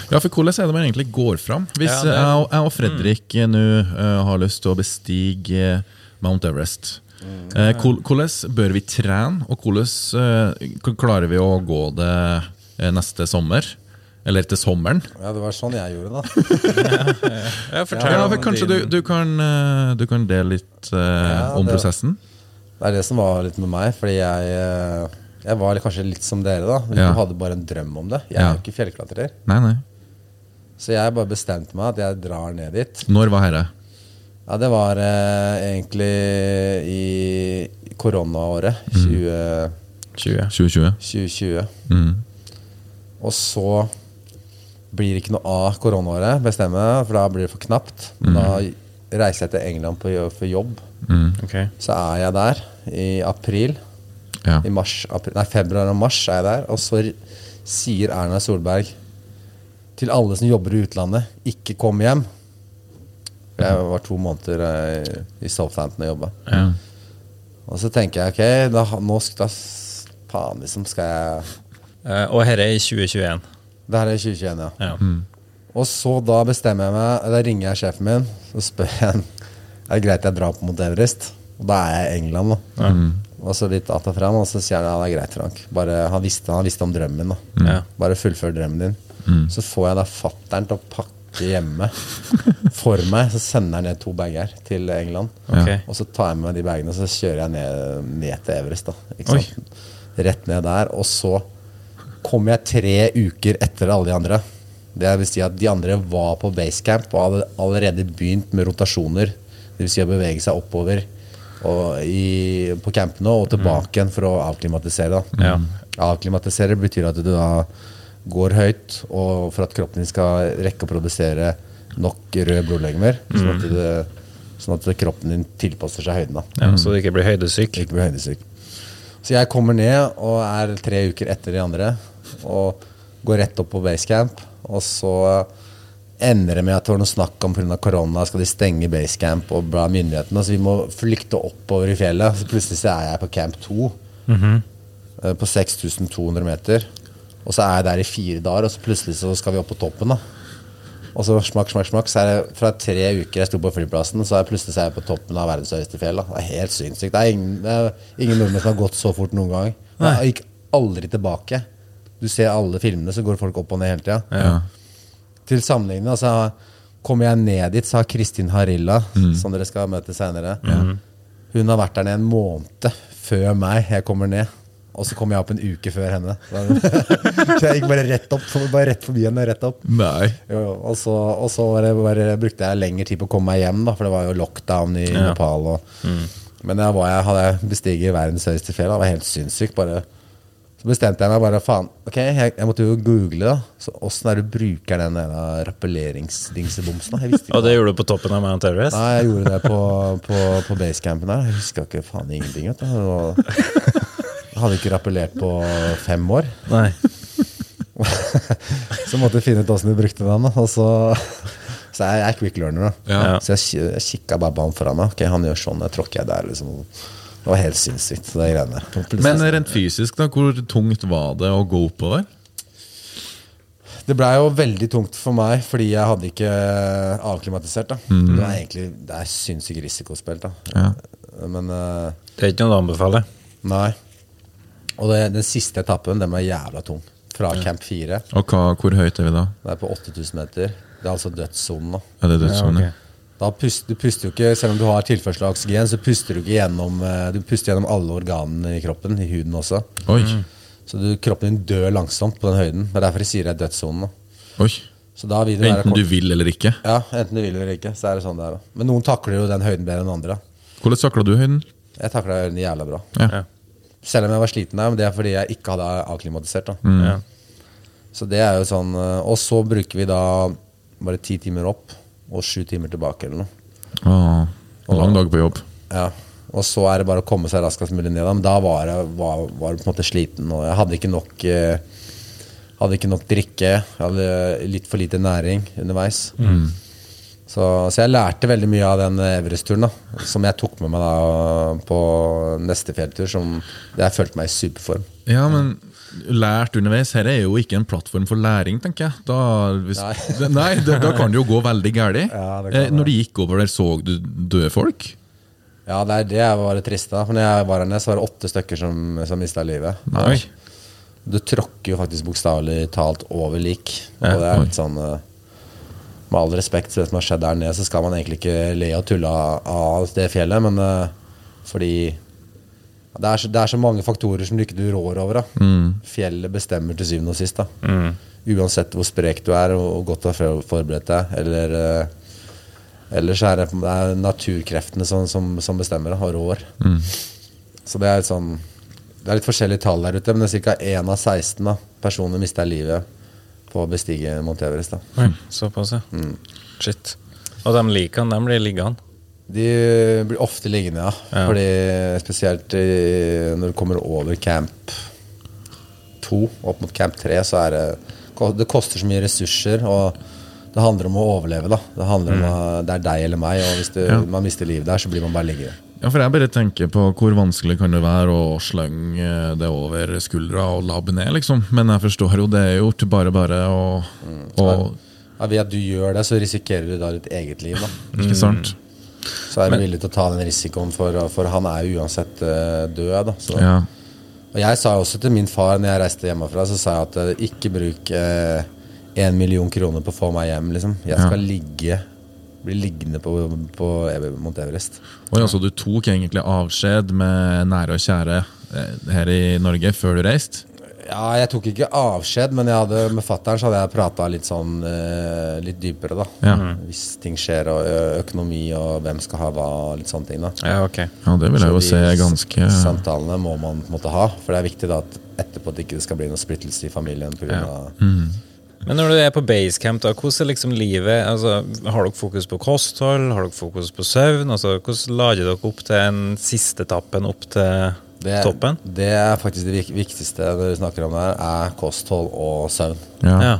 Ja, for hvordan er det man egentlig går fram? Hvis Ja, er- jeg, og- jeg og Fredrik mm. nå uh, har lyst til å bestige Mount Everest, hvordan bør vi trene, og hvordan eh, klarer vi å gå det eh, neste sommer? Eller til sommeren? Ja, det var sånn jeg gjorde det. Ja, Ja, for kanskje du, du, kan, eh, du kan dele litt eh, om det- prosessen? Det er det som var litt med meg, fordi jeg, eh, jeg var kanskje litt som dere, da. Vi Ja. hadde bare en drøm om det. Jeg Ja. er jo ikke fjellklatrer. Nei, nei. Så jeg bare bestemte meg at jeg drar ned dit. Når var herre? Ja, det var eh, egentlig i koronaåret. 20, 20. 2020? 2020. Mm. Og så blir det ikke noe av koronaåret, bestemmer jeg, for da blir det for knapt. Mm. Da reiser jeg til England på, for jobb. Ok. Så er jeg der i april. Ja. I mars, april, nei, februar og mars er jeg der. Og så sier Erna Solberg til alle som jobber i utlandet, ikke kom hjem. Jeg var to måneder eh, i Southampton og jobba. Ja. Og så tenker jeg ok, da, nå skal da, faen liksom skal jeg Eh, og dette er i 2021. Det her er 2021, ja. Ja. Og så da bestemmer jeg meg Da ringer jeg sjefen min og spør jeg Er det greit jeg drar på mot Everest. Og da er jeg i England, da. Og så litt att og fram, og så sier han ja, det er greit, Frank. Bare, han, visste, han visste om drømmen. da Ja. Bare fullfør drømmen din. Så får jeg da fattern til å pakke hjemme for meg. Så sender jeg ned to bager til England. Okay. Og så tar jeg med meg de bagene og så kjører jeg ned, ned til Everest. da ikke sant? Rett ned der. Og så kom jeg tre uker etter alle de andre. Det vil si at De andre var på basecamp og hadde allerede begynt med rotasjoner. Det vil si å bevege seg oppover og i, på campene og tilbake igjen for å avklimatisere. Da. Ja. Avklimatisere betyr at du da går høyt, og for at kroppen din skal rekke å produsere nok røde blodlegemer. Sånn, at det, sånn at kroppen din tilpasser seg høyden. Ja, så du ikke blir høydesyk. ikke blir høydesyk. Så jeg kommer ned og er tre uker etter de andre. Og går rett opp på basecamp. Og så ender det med at det var noe snakk om pga. korona skal de stenge basecamp og bla myndighetene. Så vi må flykte oppover i fjellet. Så plutselig så er jeg på camp 2. eh, På 6200 meter. Og så er jeg der i fire dager, og så plutselig så skal vi opp på toppen. da og så smakk, smakk, smakk. Så er det fra tre uker jeg sto på flyplassen, så er jeg plutselig så er jeg på toppen av verdens høyeste fjell. Da. Det er helt sinnssykt. Det er ingen, det er ingen nordmenn som har gått så fort noen gang. Jeg gikk aldri tilbake. Du ser alle filmene, så går folk opp og ned hele tida. Ja. Til sammenligning, altså, kommer jeg ned dit, så har Kristin Harilla, som dere skal møte seinere Hun har vært der nede en måned før meg. Jeg kommer ned. Og så kom jeg opp en uke før henne. Så jeg gikk bare rett opp. Bare rett forbi henne. Rett opp. Nei. Jo. Og så, og så var det bare, brukte jeg lengre tid på å komme meg hjem, da, for det var jo lockdown i Nepal. Og, Men da var jeg, hadde jeg bestiget verdens høyeste fjell. Det var helt sinnssykt. Bare, så bestemte jeg meg bare faen, ok, jeg, jeg måtte jo google da Så åssen er det du bruker den rappelleringsdingsebomsen? Jeg Og det gjorde du på toppen av Mount Everest? Nei, jeg gjorde det på, på, på basecampen der. Jeg huska ikke faen ingenting. Vet du. Jeg hadde ikke rappellert på fem år. Nei. Så måtte jeg finne ut åssen de brukte den. da. Og så, så jeg er quick learner. da Ja. Så jeg, jeg kikka bare på han foran meg. Ok, Han gjør sånn, jeg tråkker jeg der. liksom Det var helt sinnssykt. Det greiene Men rent fysisk, da, hvor tungt var det å gå oppover? Det blei jo veldig tungt for meg fordi jeg hadde ikke avklimatisert. da Det er egentlig Det er sinnssykt risikospilt. da Ja. Men uh, Det er ikke noe du anbefaler? nei. Og det, den siste etappen den var jævla tung. Fra camp 4. Og hva, hvor høyt er vi da? Det er på 8000 meter. Det er altså dødssonen. da Er det dødssonen, Ja, okay. Da puster, du puster jo ikke, Selv om du har tilførsel av oksygen, så puster du ikke gjennom eh, Du puster gjennom alle organene i kroppen, i huden også. Oi. Så du, kroppen din dør langsomt på den høyden. Det er derfor de sier det er dødssonen. Oi. Enten du vil eller ikke. Ja, enten du vil eller ikke. Så er det sånn det er. da. Men noen takler jo den høyden bedre enn andre. Hvordan takla du høyden? Jeg takla høyden jævla bra. Ja. Selv om jeg var sliten der, men det er fordi jeg ikke hadde avklimatisert. Mm. Ja. Så det er jo sånn eh, Og så bruker vi da bare ti timer opp og sju timer tilbake eller noe. Ah, lang dag på jobb. Ja. Og så er det bare å komme seg raskest mulig ned. da. Men da var jeg var, var på en måte sliten, og jeg hadde ikke nok eh, Hadde ikke nok drikke. Jeg hadde litt for lite næring underveis. Så, så jeg lærte veldig mye av den Everest-turen, som jeg tok med meg da på neste fjelltur. Som jeg følte meg i superform. Ja, men lært underveis Her er jo ikke en plattform for læring, tenker jeg. Da, hvis, Nei. nei, da, da kan det jo gå veldig galt. Ja, eh, når du gikk over der, så du døde folk? Ja, det er det jeg var trist av. Når jeg var her nede, så var det åtte stykker som, som mista livet. Nei. Du tråkker jo faktisk bokstavelig talt over lik. Og det er litt sånn eh, Med all respekt for det som har skjedd der nede, så skal man egentlig ikke le og tulle av det fjellet, men eh, fordi det er, så, det er så mange faktorer som du ikke du rår over. Da. Fjellet bestemmer til syvende og sist. Da. Uansett hvor sprek du er og hvor godt du har forberedt deg. Eller, eh, ellers er det, det er naturkreftene som, som, som bestemmer da, og rår. Så det er sånn Det er litt forskjellige tall der ute, men det er ca. 1 av 16 da, personer mister livet på å bestige Mount Everest. Da. Oi, såpass, ja. Shit. Og de likene, de blir liggende. De blir ofte liggende, ja. Ja. Fordi spesielt når du kommer over camp 2, opp mot camp 3, så er det Det koster så mye ressurser, og det handler om å overleve, da. Det handler om å, det er deg eller meg, og hvis du, man mister livet der, så blir man bare liggende. Ja, for jeg bare tenker på hvor vanskelig kan det være å slenge det over skuldra og labbe ned, liksom. Men jeg forstår jo det er gjort, bare bare å og, Ja, ved at du gjør det, så risikerer du da ditt eget liv, da. Ikke sant? Så er du villig til å ta den risikoen, for, for han er jo uansett eh, død, da. Så. Ja. Og jeg sa også til min far når jeg reiste hjemmefra, så sa jeg at eh, ikke bruk én million kroner på å få meg hjem, liksom. Jeg skal ligge bli liggende på, på Mount Everest. Oi, altså Du tok egentlig avskjed med nære og kjære eh, her i Norge før du reiste? Ja, jeg tok ikke avskjed, men jeg hadde, med fattern så hadde jeg prata litt sånn eh, litt dypere, da. Ja. Hvis ting skjer, og økonomi, og hvem skal ha hva, og litt sånne ting, da. Ja, ok. Ja, det vil jeg jo se ganske Samtalene må man måte ha, for det er viktig da at etterpå at det ikke skal bli noe splittelse i familien. På grunn Ja. av, Men når du er på basecamp, da, hvordan er liksom livet altså, Har dere fokus på kosthold? Har dere fokus på søvn? Altså, hvordan lader dere opp til en siste etappen opp til det, toppen? det er faktisk det viktigste når vi snakker om det her, er kosthold og søvn. Ja. Ja.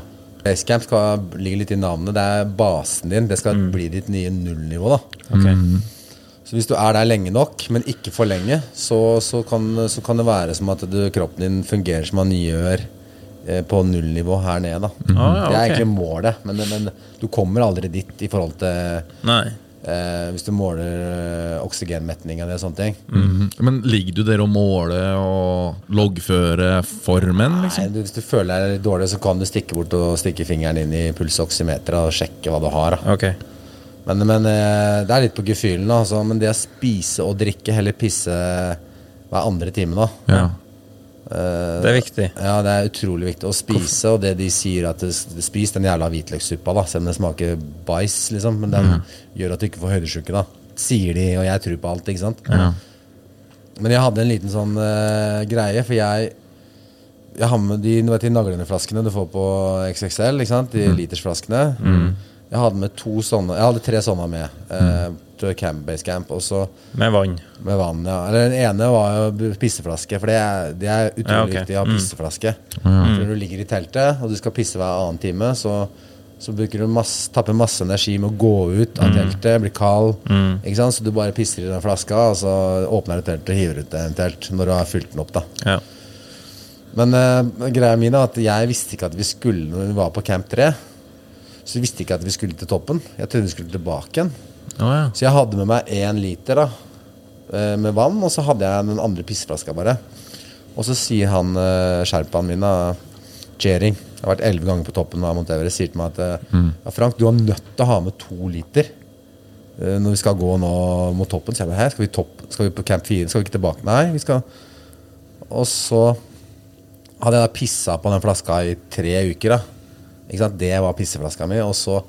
Basecamp skal ligge litt i navnet. Det er basen din. Det skal bli ditt nye nullnivå. da Ok. Så hvis du er der lenge nok, men ikke for lenge, så, så, kan, så kan det være som at du, kroppen din fungerer som han gjør på nullnivå her nede. da Ah, ja, Det er egentlig målet, men, men du kommer aldri dit i forhold til Nei. eh, Hvis du måler eh, oksygenmetning og sånne ting. Mhm. Men ligger du der og måler og loggfører formen, Nei, liksom? du, Hvis du føler deg litt dårlig, så kan du stikke bort og stikke fingeren inn i pulsoksymeteret og sjekke hva du har. Da. Ok. Men, men eh, det er litt på gefühlen. Altså, men det å spise og drikke, heller pisse hver andre time, da. Ja. Eh, Det er viktig. Ja, det er utrolig viktig å spise, og det de sier at Spis den jævla hvitløkssuppa, da, selv om den smaker bæsj, liksom. Men den gjør at du ikke får høydesjuke, da. Sier de, og jeg tror på alt, ikke sant. Ja. Men jeg hadde en liten sånn uh, greie, for jeg Jeg har med de, vet, de naglendeflaskene du får på XXL, ikke sant? De litersflaskene. Jeg hadde med to sånne Jeg hadde tre sånne med. Eh, camp, base camp, og så Med vann. med vann, ja. Eller den ene var jo pisseflaske, for det er, det er utrolig Ja, okay. viktig å ha pisseflaske. For når du ligger i teltet, og du skal pisse hver annen time, så, så bruker du masse, tapper masse energi med å gå ut av teltet, blir kald. Ikke sant? Så du bare pisser i den flaska, og så åpner du teltet og hiver ut en telt når du har fylt den opp. da Ja. Men uh, greia mi er at jeg visste ikke at vi skulle når vi var på Camp 3. Så jeg visste ikke at vi skulle til toppen. Jeg trodde vi skulle tilbake igjen. Å ja. Så jeg hadde med meg én liter da eh, med vann, og så hadde jeg den andre pisseflaska bare. Og så sier han eh, sherpaen min, Jering Jeg har vært elleve ganger på toppen av Mount Everest. Sier til meg at mm. ja, Frank, du er nødt til å ha med to liter eh, når vi skal gå nå mot toppen, så jeg bare, skal vi, topp, skal vi på camp 4? Skal vi ikke tilbake? Nei, vi skal Og så hadde jeg da pissa på den flaska i tre uker. da Ikke sant? Det var pisseflaska mi. Og så,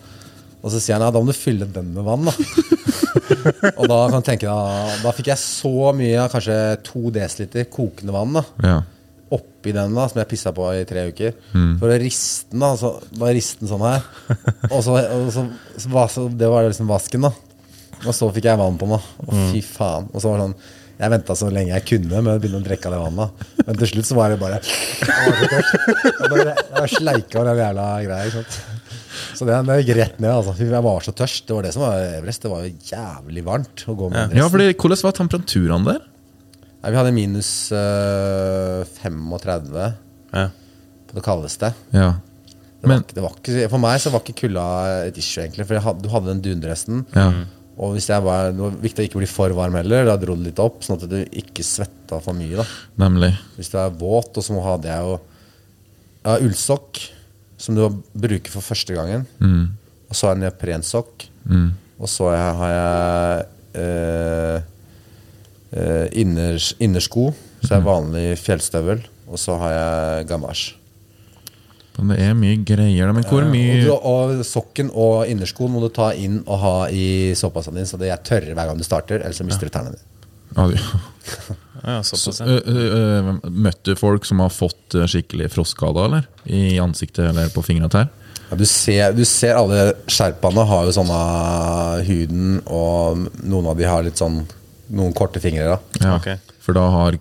og så sier han ja, da må du fylle den med vann. da Og da kan du tenke deg, da fikk jeg så mye, kanskje to desiliter kokende vann. da Ja. oppi den da, som jeg pissa på i tre uker. For å riste den, da. Så bare riste den sånn her. Og så, og så, så, Det var liksom vasken, da. Og så fikk jeg vann på den. da. Og fy faen. Og så var det sånn Jeg venta så lenge jeg kunne med å begynne å drikke av det vannet. Men til slutt så var det bare Jeg var. Jeg jeg sleika den jævla greia. Så det, det gikk rett ned. altså. Jeg var så tørst. Det var det som var Everest. Det var jo jævlig varmt å gå med den ja, fordi Hvordan var temperaturene der? Nei, vi hadde minus øh, 35 Ja. på det kaldeste. Ja. Det var, det var ikke, for meg så var ikke kulda et issue, egentlig. For hadde, du hadde den dundresten. ja. Og hvis jeg var, det var viktig å ikke bli for varm heller. Da dro det litt opp, sånn at du ikke svetta for mye. da Nemlig. Hvis du er våt, og så hadde jeg jo ja, ullsokk, som du bruker for første gangen. Og så har jeg neoprensokk. Og så har jeg eh, eh, inners, innersko, så er vanlig fjellstøvel. Og så har jeg gamasj. Men det er mye greier. Men hvor mye og, og sokken og innerskoen må du ta inn og ha i såpasen din, så de er tørre hver gang du starter, ellers så mister du tærne dine. Ja, Ja, såpass, ja. Ø, Møtte du folk som har fått skikkelig frostskade eller? I ansiktet eller på fingrene og? Ja, du, ser, du ser alle sherpaene har jo sånn av huden, og noen av de har litt sånn noen korte fingre. da Ja. okay. For da har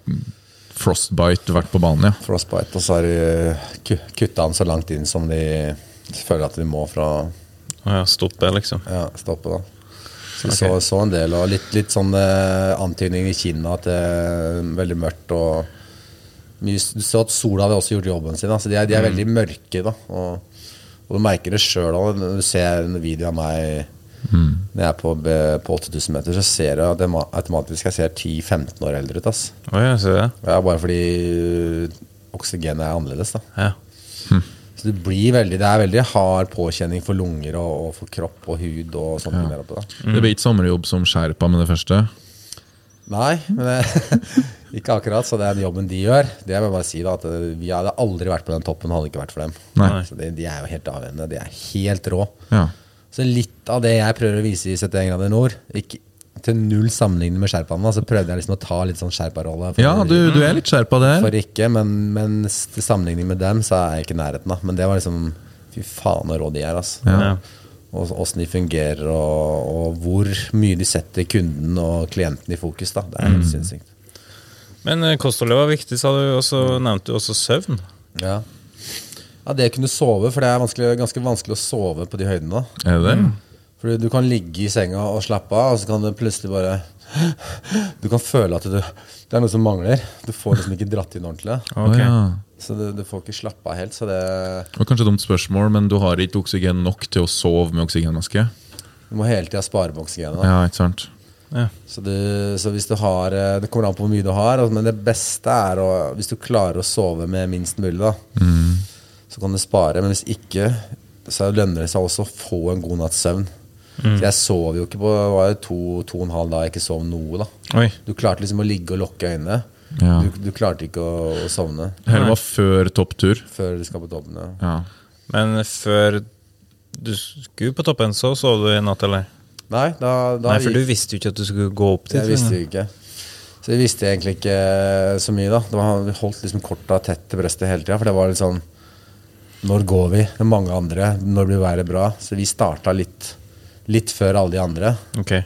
frostbite vært på banen, ja. Frostbite. Og så har de ku- kutta den så langt inn som de føler at de må for Å ja, stoppe, liksom. ja, stoppe. da Så okay. så, så en del, og litt, litt sånn eh, antydning i Kina at det er veldig mørkt. og mye, Du så at sola hadde også gjort jobben sin. Da. Så de er, de er veldig mørke. da Og, og du merker det sjøl når du ser en video av meg når jeg er på, på 8000 meter, så ser jeg at jeg automatisk jeg ser 10-15 år eldre ut. ass Oh, ja, ser det? ja, Bare fordi øh, oksygenet er annerledes. da Ja. Så det blir veldig Det er veldig hard påkjenning for lunger og, og for kropp og hud og sånt. ja. oppe, da. Det blir ikke sommerjobb som sherpa med det første. Nei, men det, ikke akkurat. Så den jobben de gjør, det jeg vil bare si da At øh, vi hadde aldri vært på den toppen hadde det ikke vært for dem. Nei. Så de, de er jo helt avhengige. De er helt rå. Ja. Så litt av det jeg prøver å vise i 71 grader nord ikke, Til null sammenligning med sherpaene, så prøvde jeg liksom å ta litt sånn sherparolle. ja, du, du er litt sherpa der. For ikke, men, men til sammenligning med dem, så er jeg ikke i nærheten. da Men det var liksom Fy faen så rå de er, altså. Ja. Og åssen de fungerer, og, og hvor mye de setter kunden og klienten i fokus. da Det er helt sinnssykt. Men eh, kostholdet var viktig, sa du, og så nevnte du også søvn. Ja. ja, det å kunne sove, for det er vanskelig, ganske vanskelig å sove på de høydene. da Er det det? For du kan ligge i senga og slappe av, og så kan du plutselig bare Du kan føle at du, det er noe som mangler. Du får liksom ikke dratt inn ordentlig. Okay. ja. Så du, du får ikke slappe av helt. Så det Det var kanskje et dumt spørsmål, men du har ikke oksygen nok til å sove med oksygenmaske? Du må hele tida spare på oksygenet. da. Ja, ikke sant? Ja. Så, du, så hvis du har eh, Det kommer an på hvor mye du har, altså, men det beste er å Hvis du klarer å sove med minst mulig, da, så kan du spare. Men hvis ikke, så lønner det seg også å få en god natts søvn. Så jeg sov jo ikke på Det var jo to, to og en halv dag jeg ikke sov noe. da Oi. Du klarte liksom å ligge og lukke øynene. Ja. Du, du klarte ikke å, å sovne Dette var før topptur. før du skal på toppen. Ja. Ja. Men før du skulle på toppen, så sov du i natt, eller? Nei, da, da Nei, for du visste jo ikke at du skulle gå opp dit. Jeg visste jo ikke. Så jeg visste egentlig ikke så mye, da. Det var, vi holdt liksom korta tett til brøstet hele tida. For det var litt sånn Når går vi? Det er mange andre. Når blir været bra? Så vi starta litt, litt før alle de andre. Okay.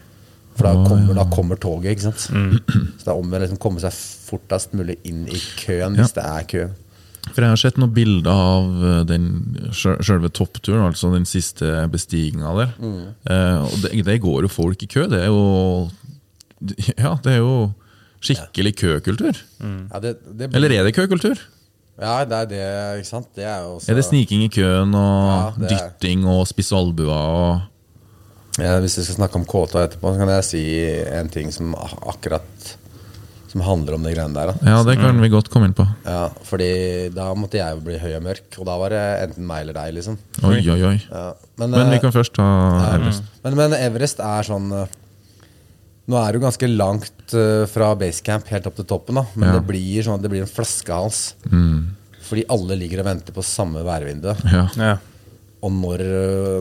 For da kommer, da kommer toget, ikke sant. Så det er om å liksom komme seg fortest mulig inn i køen, hvis det er kø. For jeg har sett noen bilder av eh, den sjø- selve toppturen, altså den siste bestigninga der. Eh, og det, det går jo folk i kø. Det er jo Ja, det er jo skikkelig køkultur. Ja, det, det, Eller er det køkultur? Ja, det er det, ikke sant. Det er også Er det sniking i køen og Ja, er- dytting og spisse albuer og Ja, hvis vi skal snakke om kåta etterpå, så kan jeg si en ting som akkurat som handler om de greiene der. Da. Ja, det kan vi godt komme inn på. Ja, fordi da måtte jeg jo bli høy og mørk, og da var det enten meg eller deg, liksom. Oi, oi, oi. Ja. Men, Men vi eh, kan først ta Everest. men, men Everest er sånn eh, Nå er det jo ganske langt eh, fra basecamp helt opp til toppen, da. men Ja. det blir sånn at det blir en flaskehals. Fordi alle ligger og venter på samme værvindu. Ja. Ja. Og når,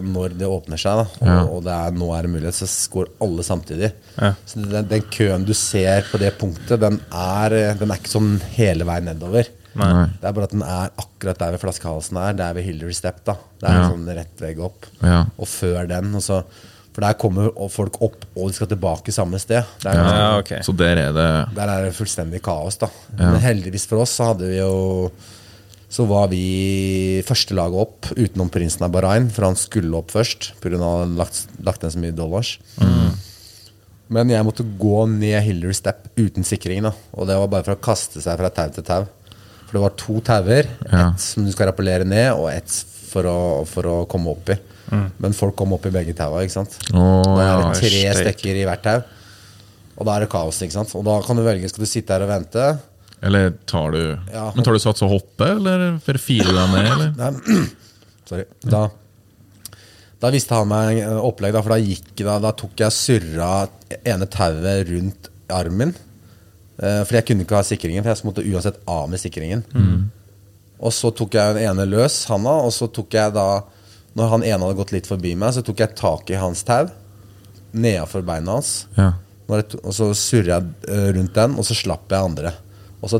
når det åpner seg, da, og, Ja. og det er, nå er det mulighet, så går alle samtidig. Ja. Så den, den køen du ser på det punktet, den er, den er ikke sånn hele veien nedover. Nei. Det er bare at den er akkurat der ved flaskehalsen er. Der ved Hillary Step. da Det er Ja. en sånn rett vegg opp. Ja. Og før den. Og så, for der kommer folk opp, og de skal tilbake samme sted. Der, er, Ja. Ja. Så der er det Der er det fullstendig kaos, da. Ja. Men heldigvis for oss så hadde vi jo Så var vi første laget opp utenom prinsen av Bahrain, for han skulle opp først pga. at han lagt, lagt ned så mye dollars. Men jeg måtte gå ned Hillary Step uten sikring. da Og det var bare for å kaste seg fra tau til tau. For det var to tauer. Ja. Ett som du skal rappellere ned, og ett for å, for å komme opp i. Men folk kom opp i begge taua. ikke sant? Oh, da er det tre stykker i hvert tau. Og da er det kaos. ikke sant? Og da kan du velge skal du sitte her og vente. Eller tar du Ja. Men tar du sats og hopper, eller filer deg ned, eller? Nei, sorry. Da, da visste han meg opplegg, da, for da, gikk, da, da tok jeg surra ene tauet rundt armen. Eh, for jeg kunne ikke ha sikringen, for jeg måtte uansett av med sikringen. Og så tok jeg den ene løs, handa, og så tok jeg da Når han ene hadde gått litt forbi meg, så tok jeg tak i hans tau nedafor beina hans. Ja. Og så surra jeg eh, rundt den, og så slapp jeg andre. Og så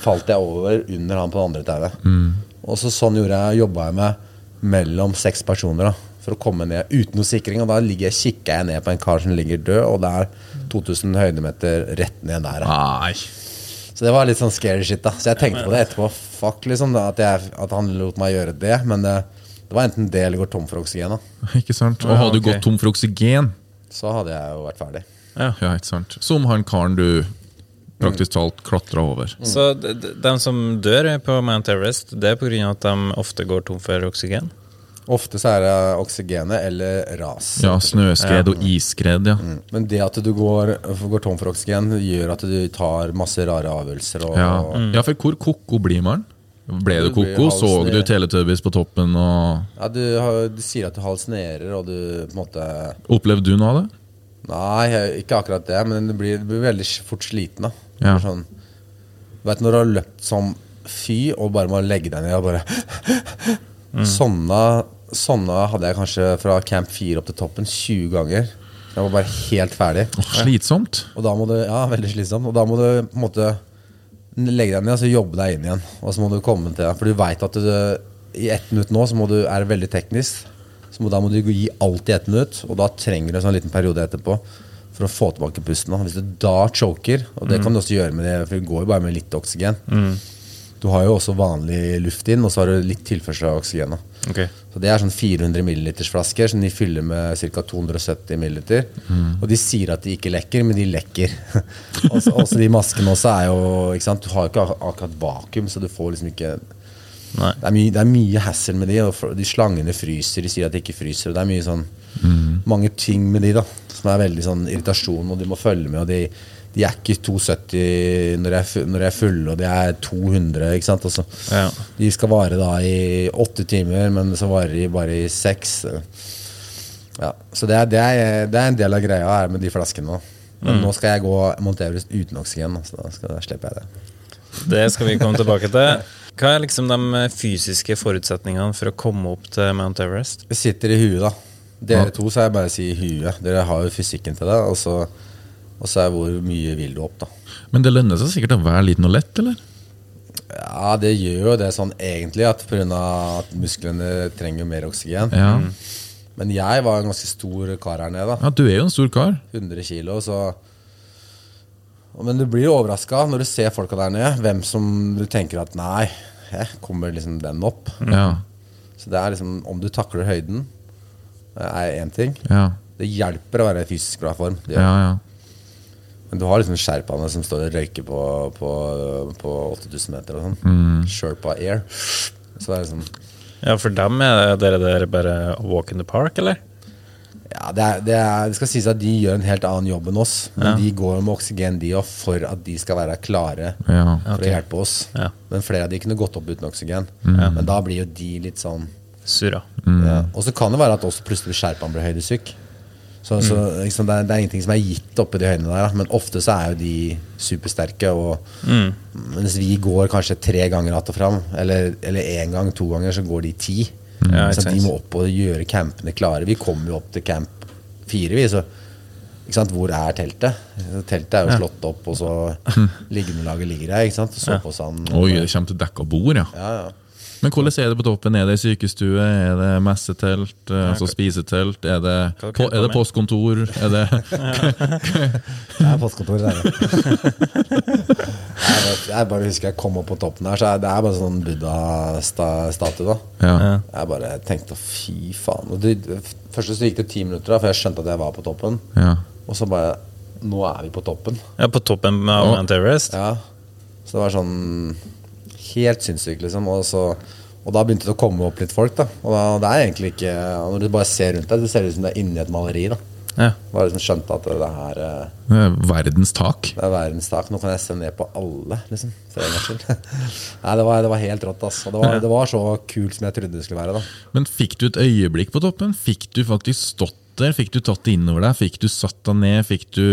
falt jeg over under han på det andre tauet. Og så sånn gjorde jeg, jobba jeg med mellom seks personer da, for å komme ned uten noe sikring. Og da ligger, jeg- kikker jeg ned på en kar som ligger død, og det er 2000 høydemeter rett ned der. da. Nei. Så det var litt sånn scary shit. da Så jeg tenkte på det etterpå. Fuck liksom da, at, jeg, at han lot meg gjøre det. Men det, det var enten det eller går tom for oksygen. da Ikke sant? Og hadde du gått tom for oksygen Så hadde jeg jo vært ferdig. Ja, ikke sant. Som han karen du praktisk talt klatra over. Så de, de som dør på Mount Everest, det er pga. at de ofte går tom for oksygen? Ofte så er det oksygenet eller ras. Ja, snøskred og isskred, ja. Men det at du går, går tom for oksygen, gjør at du tar masse rare avgjørelser. Og, Ja. ja, for hvor koko blir man? Ble du Du koko? Så du. Teletubbies på toppen? og Ja, du, har, du sier at du halsnerer, og du på en måte Opplevde du noe av det? Nei, ikke akkurat det, men du blir, du blir veldig fort sliten. da Ja. Sånn, vet når du har løpt som fy og bare må legge deg ned og bare sånne, sånne hadde jeg kanskje fra camp 4 opp til toppen 20 ganger. Jeg var bare helt ferdig. Åh, slitsomt. Og da må du, ja, veldig slitsomt. Og da må du på en måte legge deg ned og så jobbe deg inn igjen. Og så må du komme til For du veit at du, i ett minutt nå så må du, er det veldig teknisk. Så må, da må du gi alt i ett minutt, og da trenger du en sånn liten periode etterpå for å få tilbake pusten. Hvis du da choker, og det kan du også gjøre med det, for det går jo bare med litt oksygen. Du har jo også vanlig luft inn, og så har du litt tilførsel av oksygen. Okay. Så Det er sånn 400 milliliters flasker som de fyller med ca. 270 milliliter. Og de sier at de ikke lekker, men de lekker. også, også de maskene også er jo? Du har jo ikke akkurat vakuum, så du får liksom ikke. Det er, mye, det er mye hassle med de, og de slangene fryser. De sier at de ikke fryser. Og det er mye sånn mange ting med de da som er veldig sånn irritasjon, og de må følge med. Og de, de er ikke 270 når jeg, er fu- når jeg er fulle, og de er 200. ikke sant? Altså, Ja. De skal vare da i åtte timer, men så varer de bare i seks. Ja, så det er, det, er, det er en del av greia her med de flaskene. nå. Men nå skal jeg gå Mount Everest uten oksygen, så da, skal, da slipper jeg det. Det skal vi komme tilbake til. Hva er liksom de fysiske forutsetningene for å komme opp til Mount Everest? Det sitter i huet, da. Dere to, så er jeg bare å si huet. Dere har jo fysikken til det. Og så, og så er hvor mye vil du opp, da. Men det lønner seg sikkert å være liten og lett, eller? Ja, det gjør jo det sånn egentlig, at pga. at musklene trenger mer oksygen. Ja. Men jeg var en ganske stor kar her nede, da. ja, du er jo en stor kar. 100 kilo, så Men du blir jo overraska når du ser folka der nede, hvem som du tenker at nei, hæ, kommer liksom den opp? Ja. Så det er liksom Om du takler høyden, er én ting. Ja. Det hjelper å være i fysisk bra form. Det gjør. Ja, ja. Men du har liksom sherpaene som står og røyker på, på, på 8000 meter og sånn. Mm. Sherpa Air. Så det er liksom Ja, for dem er dere der bare walk in the park, eller? Ja, Ja, det, er, det, er, det skal sies at de gjør en helt annen jobb enn oss. Men de går med oksygen, de òg, for at de skal være klare Ja. for å hjelpe oss. Ja. Men flere av de kunne gått opp uten oksygen. Men da blir jo de litt sånn Surra. ja. Og så kan det være at også plutselig Sherpaen blir høydesyk. Så, så liksom, det, er, det er ingenting som er gitt oppe i de høydene der, da. men ofte så er jo de supersterke. Og mens vi går kanskje tre ganger att og fram, eller, eller én gang, to ganger, så går de ti. Ja, så de må opp og gjøre campene klare. Vi kommer jo opp til camp fire, vi. Så ikke sant? hvor er teltet? Teltet er jo slått opp, og så liggeunderlaget ligger der. Ikke sant? Sovepåsen. Oi, det kommer til dekka bord, ja. Ja, ja. Men hvordan er det på toppen? Er det sykestue? Er det messetelt? eh, Altså spisetelt? Er det, på, er det postkontor? Er det Det er postkontoret det er bare, jeg bare husker jeg kom opp på toppen her, så det er bare sånn buddha-statue. da Ja. Jeg bare tenkte fy faen. Det, først så gikk det ti minutter, da for jeg skjønte at jeg var på toppen. ja. Og så bare Nå er vi på toppen. Ja, på toppen av Å. Mount Everest? Ja Så det var sånn helt sinnssykt, liksom. Og, så, og da begynte det å komme opp litt folk, da. Og da, det er egentlig ikke Når du bare ser rundt deg, det ser ut som det er inni et maleri, da. Ja. Bare liksom skjønte at det her eh, Det er Verdens tak. Det er verdens tak. Nå kan jeg se ned på alle, liksom. Nei, det var, det var helt rått, Altså. Det var, det var så kult som jeg trodde det skulle være, da. Men fikk du et øyeblikk på toppen? Fikk du faktisk stått der? Fikk du tatt det innover deg? Fikk du satt deg ned? Fikk du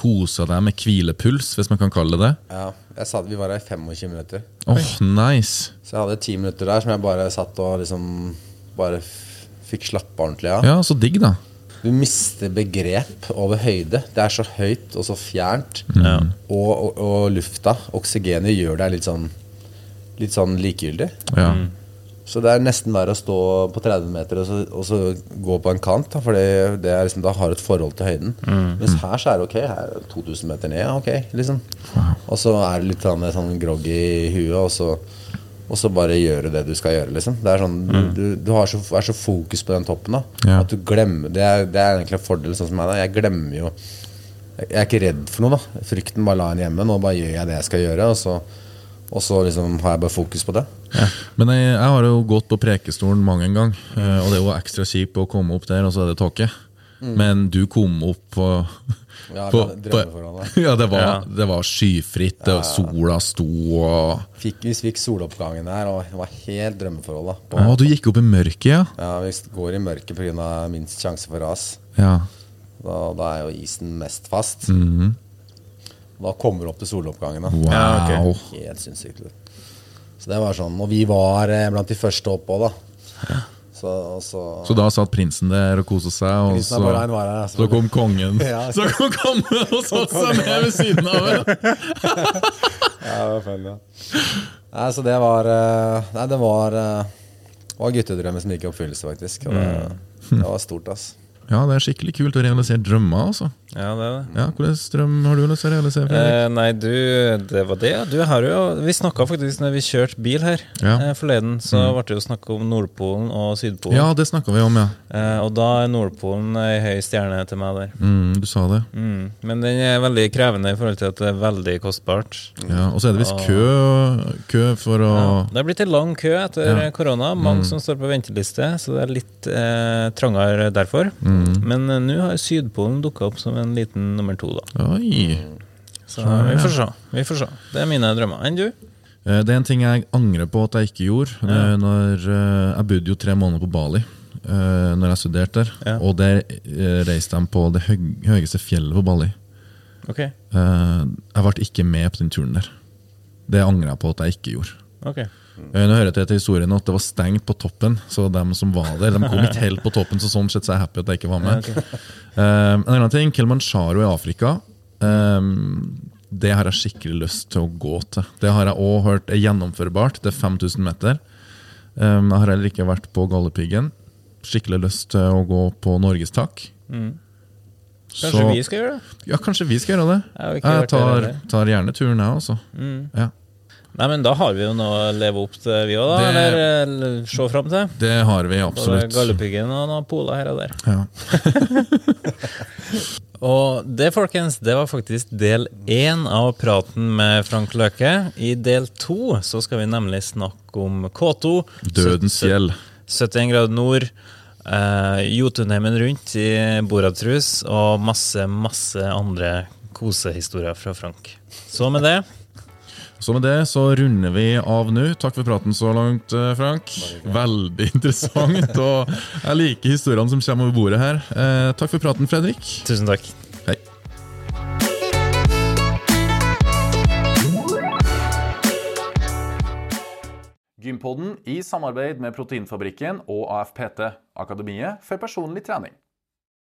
kosa deg med hvilepuls, hvis man kan kalle det det? Ja, jeg sa, vi var her i 25 minutter. Åh, nice! Så jeg hadde ti minutter der som jeg bare satt og liksom Bare f- fikk slappe ordentlig av. Ja, så digg, da. Du mister begrep over høyde. Det er så høyt og så fjernt. Ja. Og, og, og lufta, oksygenet, gjør deg litt sånn Litt sånn likegyldig. Ja. Så det er nesten verre å stå på 30 meter og så, og så gå på en kant. For det, er liksom, da har du et forhold til høyden. Mens her så er det ok. Her er det 2000 meter ned. Ok, liksom. Og så er det litt sånn, sånn grogg i huet, og så, og så bare gjøre det du skal gjøre. Liksom. Det er sånn, Du, du har så, er så fokus på den toppen da, Ja. at du glemmer Det er, det er egentlig en fordel sånn som meg. da Jeg glemmer jo Jeg er ikke redd for noe. da Frykten bare la en hjemme. Nå bare gjør jeg det jeg skal gjøre, og så, og så liksom har jeg bare fokus på det. Men jeg, jeg har jo gått på Prekestolen mange en gang, eh, og det er jo ekstra kjipt å komme opp der, og så er det tåke. Men du kom opp på, Ja, på, på. Ja, det var, Ja. det var skyfritt, det var sola sto og fikk, vi fikk soloppgangen der, og det var helt drømmeforhold. da på, Å, du gikk opp i mørket, ja? ja, Vi går i mørket pga. minst sjanse for ras. Ja. Da, da er jo isen mest fast. Mhm. Da kommer du opp til soloppgangen. Wow. Ja, okay. Helt sinnssykt. Så det var sånn Og vi var eh, blant de første opp òg, da. Så, så, Så da satt prinsen der og koste seg, og så, her, så kom kongen. Ja. Så kom kongen og satte seg ned ved siden av henne! Ja, det var fun, ja. Nei, så det var eh, Nei, det var eh, var guttedrømmen som gikk i oppfyllelse, faktisk. Og det, Mm. det var stort, ass. Ja, det er skikkelig kult å realisere drømmer, altså. Ja, det er det. Ja, Hvilken strøm har du lyst til å realisere? Eh, nei, du, det var det. Du har jo, vi snakka faktisk når vi kjørte bil her Ja. eh, forleden, så ble det jo snakk om Nordpolen og Sydpolen. Ja, det snakka vi om, ja. Eh, og da er Nordpolen ei høy stjerne til meg der. Mm, du sa det. Mm. Men den er veldig krevende i forhold til at det er veldig kostbart. Ja, Og så er det visst kø, kø for å Ja. Det har blitt en lang kø etter Ja. korona. Mange som står på venteliste, så det er litt eh, trangere derfor. Men eh, nå har Sydpolen dukka opp som en liten nummer to, da. Oi. Så vi får se. Vi får se. Det er mine drømmer. Enn du? Eh, Det er en ting jeg angrer på at jeg ikke gjorde. Ja. Når, eh, jeg bodde jo tre måneder på Bali eh, Når jeg studerte der. Ja. Og der eh, reiste de på det høyeste fjellet på Bali. Ok. Eh, Jeg ble ikke med på den turen der. Det angrer jeg på at jeg ikke gjorde. ok. Eh, Nå hører jeg til historien at det var stengt på toppen, så de som var der, de kom ikke helt på toppen, så sånn sett så er jeg happy at jeg ikke var med. Um, en annen ting, Kilimanjaro i Afrika. Um, det har jeg skikkelig lyst til å gå til. Det har jeg òg hørt er gjennomførbart. Det er 5000 meter. Um, jeg har heller ikke vært på Galdhøpiggen. Skikkelig lyst til å gå på Norgestak. Kanskje vi skal gjøre det? Ja, kanskje vi skal gjøre det. Jeg Jeg tar, tar gjerne turen, jeg også. Ja. Nei, men da har vi jo noe å leve opp til, vi òg, da. Det- Eller se fram til. Det har vi absolutt. Galdhøpiggen og noen poler her og der. Ja. Og det, folkens, det var faktisk del én av praten med Frank Løke. I del to så skal vi nemlig snakke om K2. Dødens gjeld. 71 grader nord Uh, Jotunheimen rundt i Boratrus og masse, masse andre kosehistorier fra Frank. Så med det Så med det så runder vi av nå. Takk for praten så langt, eh, Frank. Veldig interessant. Og jeg liker historiene som kommer over bordet her. Eh, takk for praten, Fredrik. Tusen takk. Hei. Gympodden i samarbeid med Proteinfabrikken og AFPT, Akademiet for personlig trening.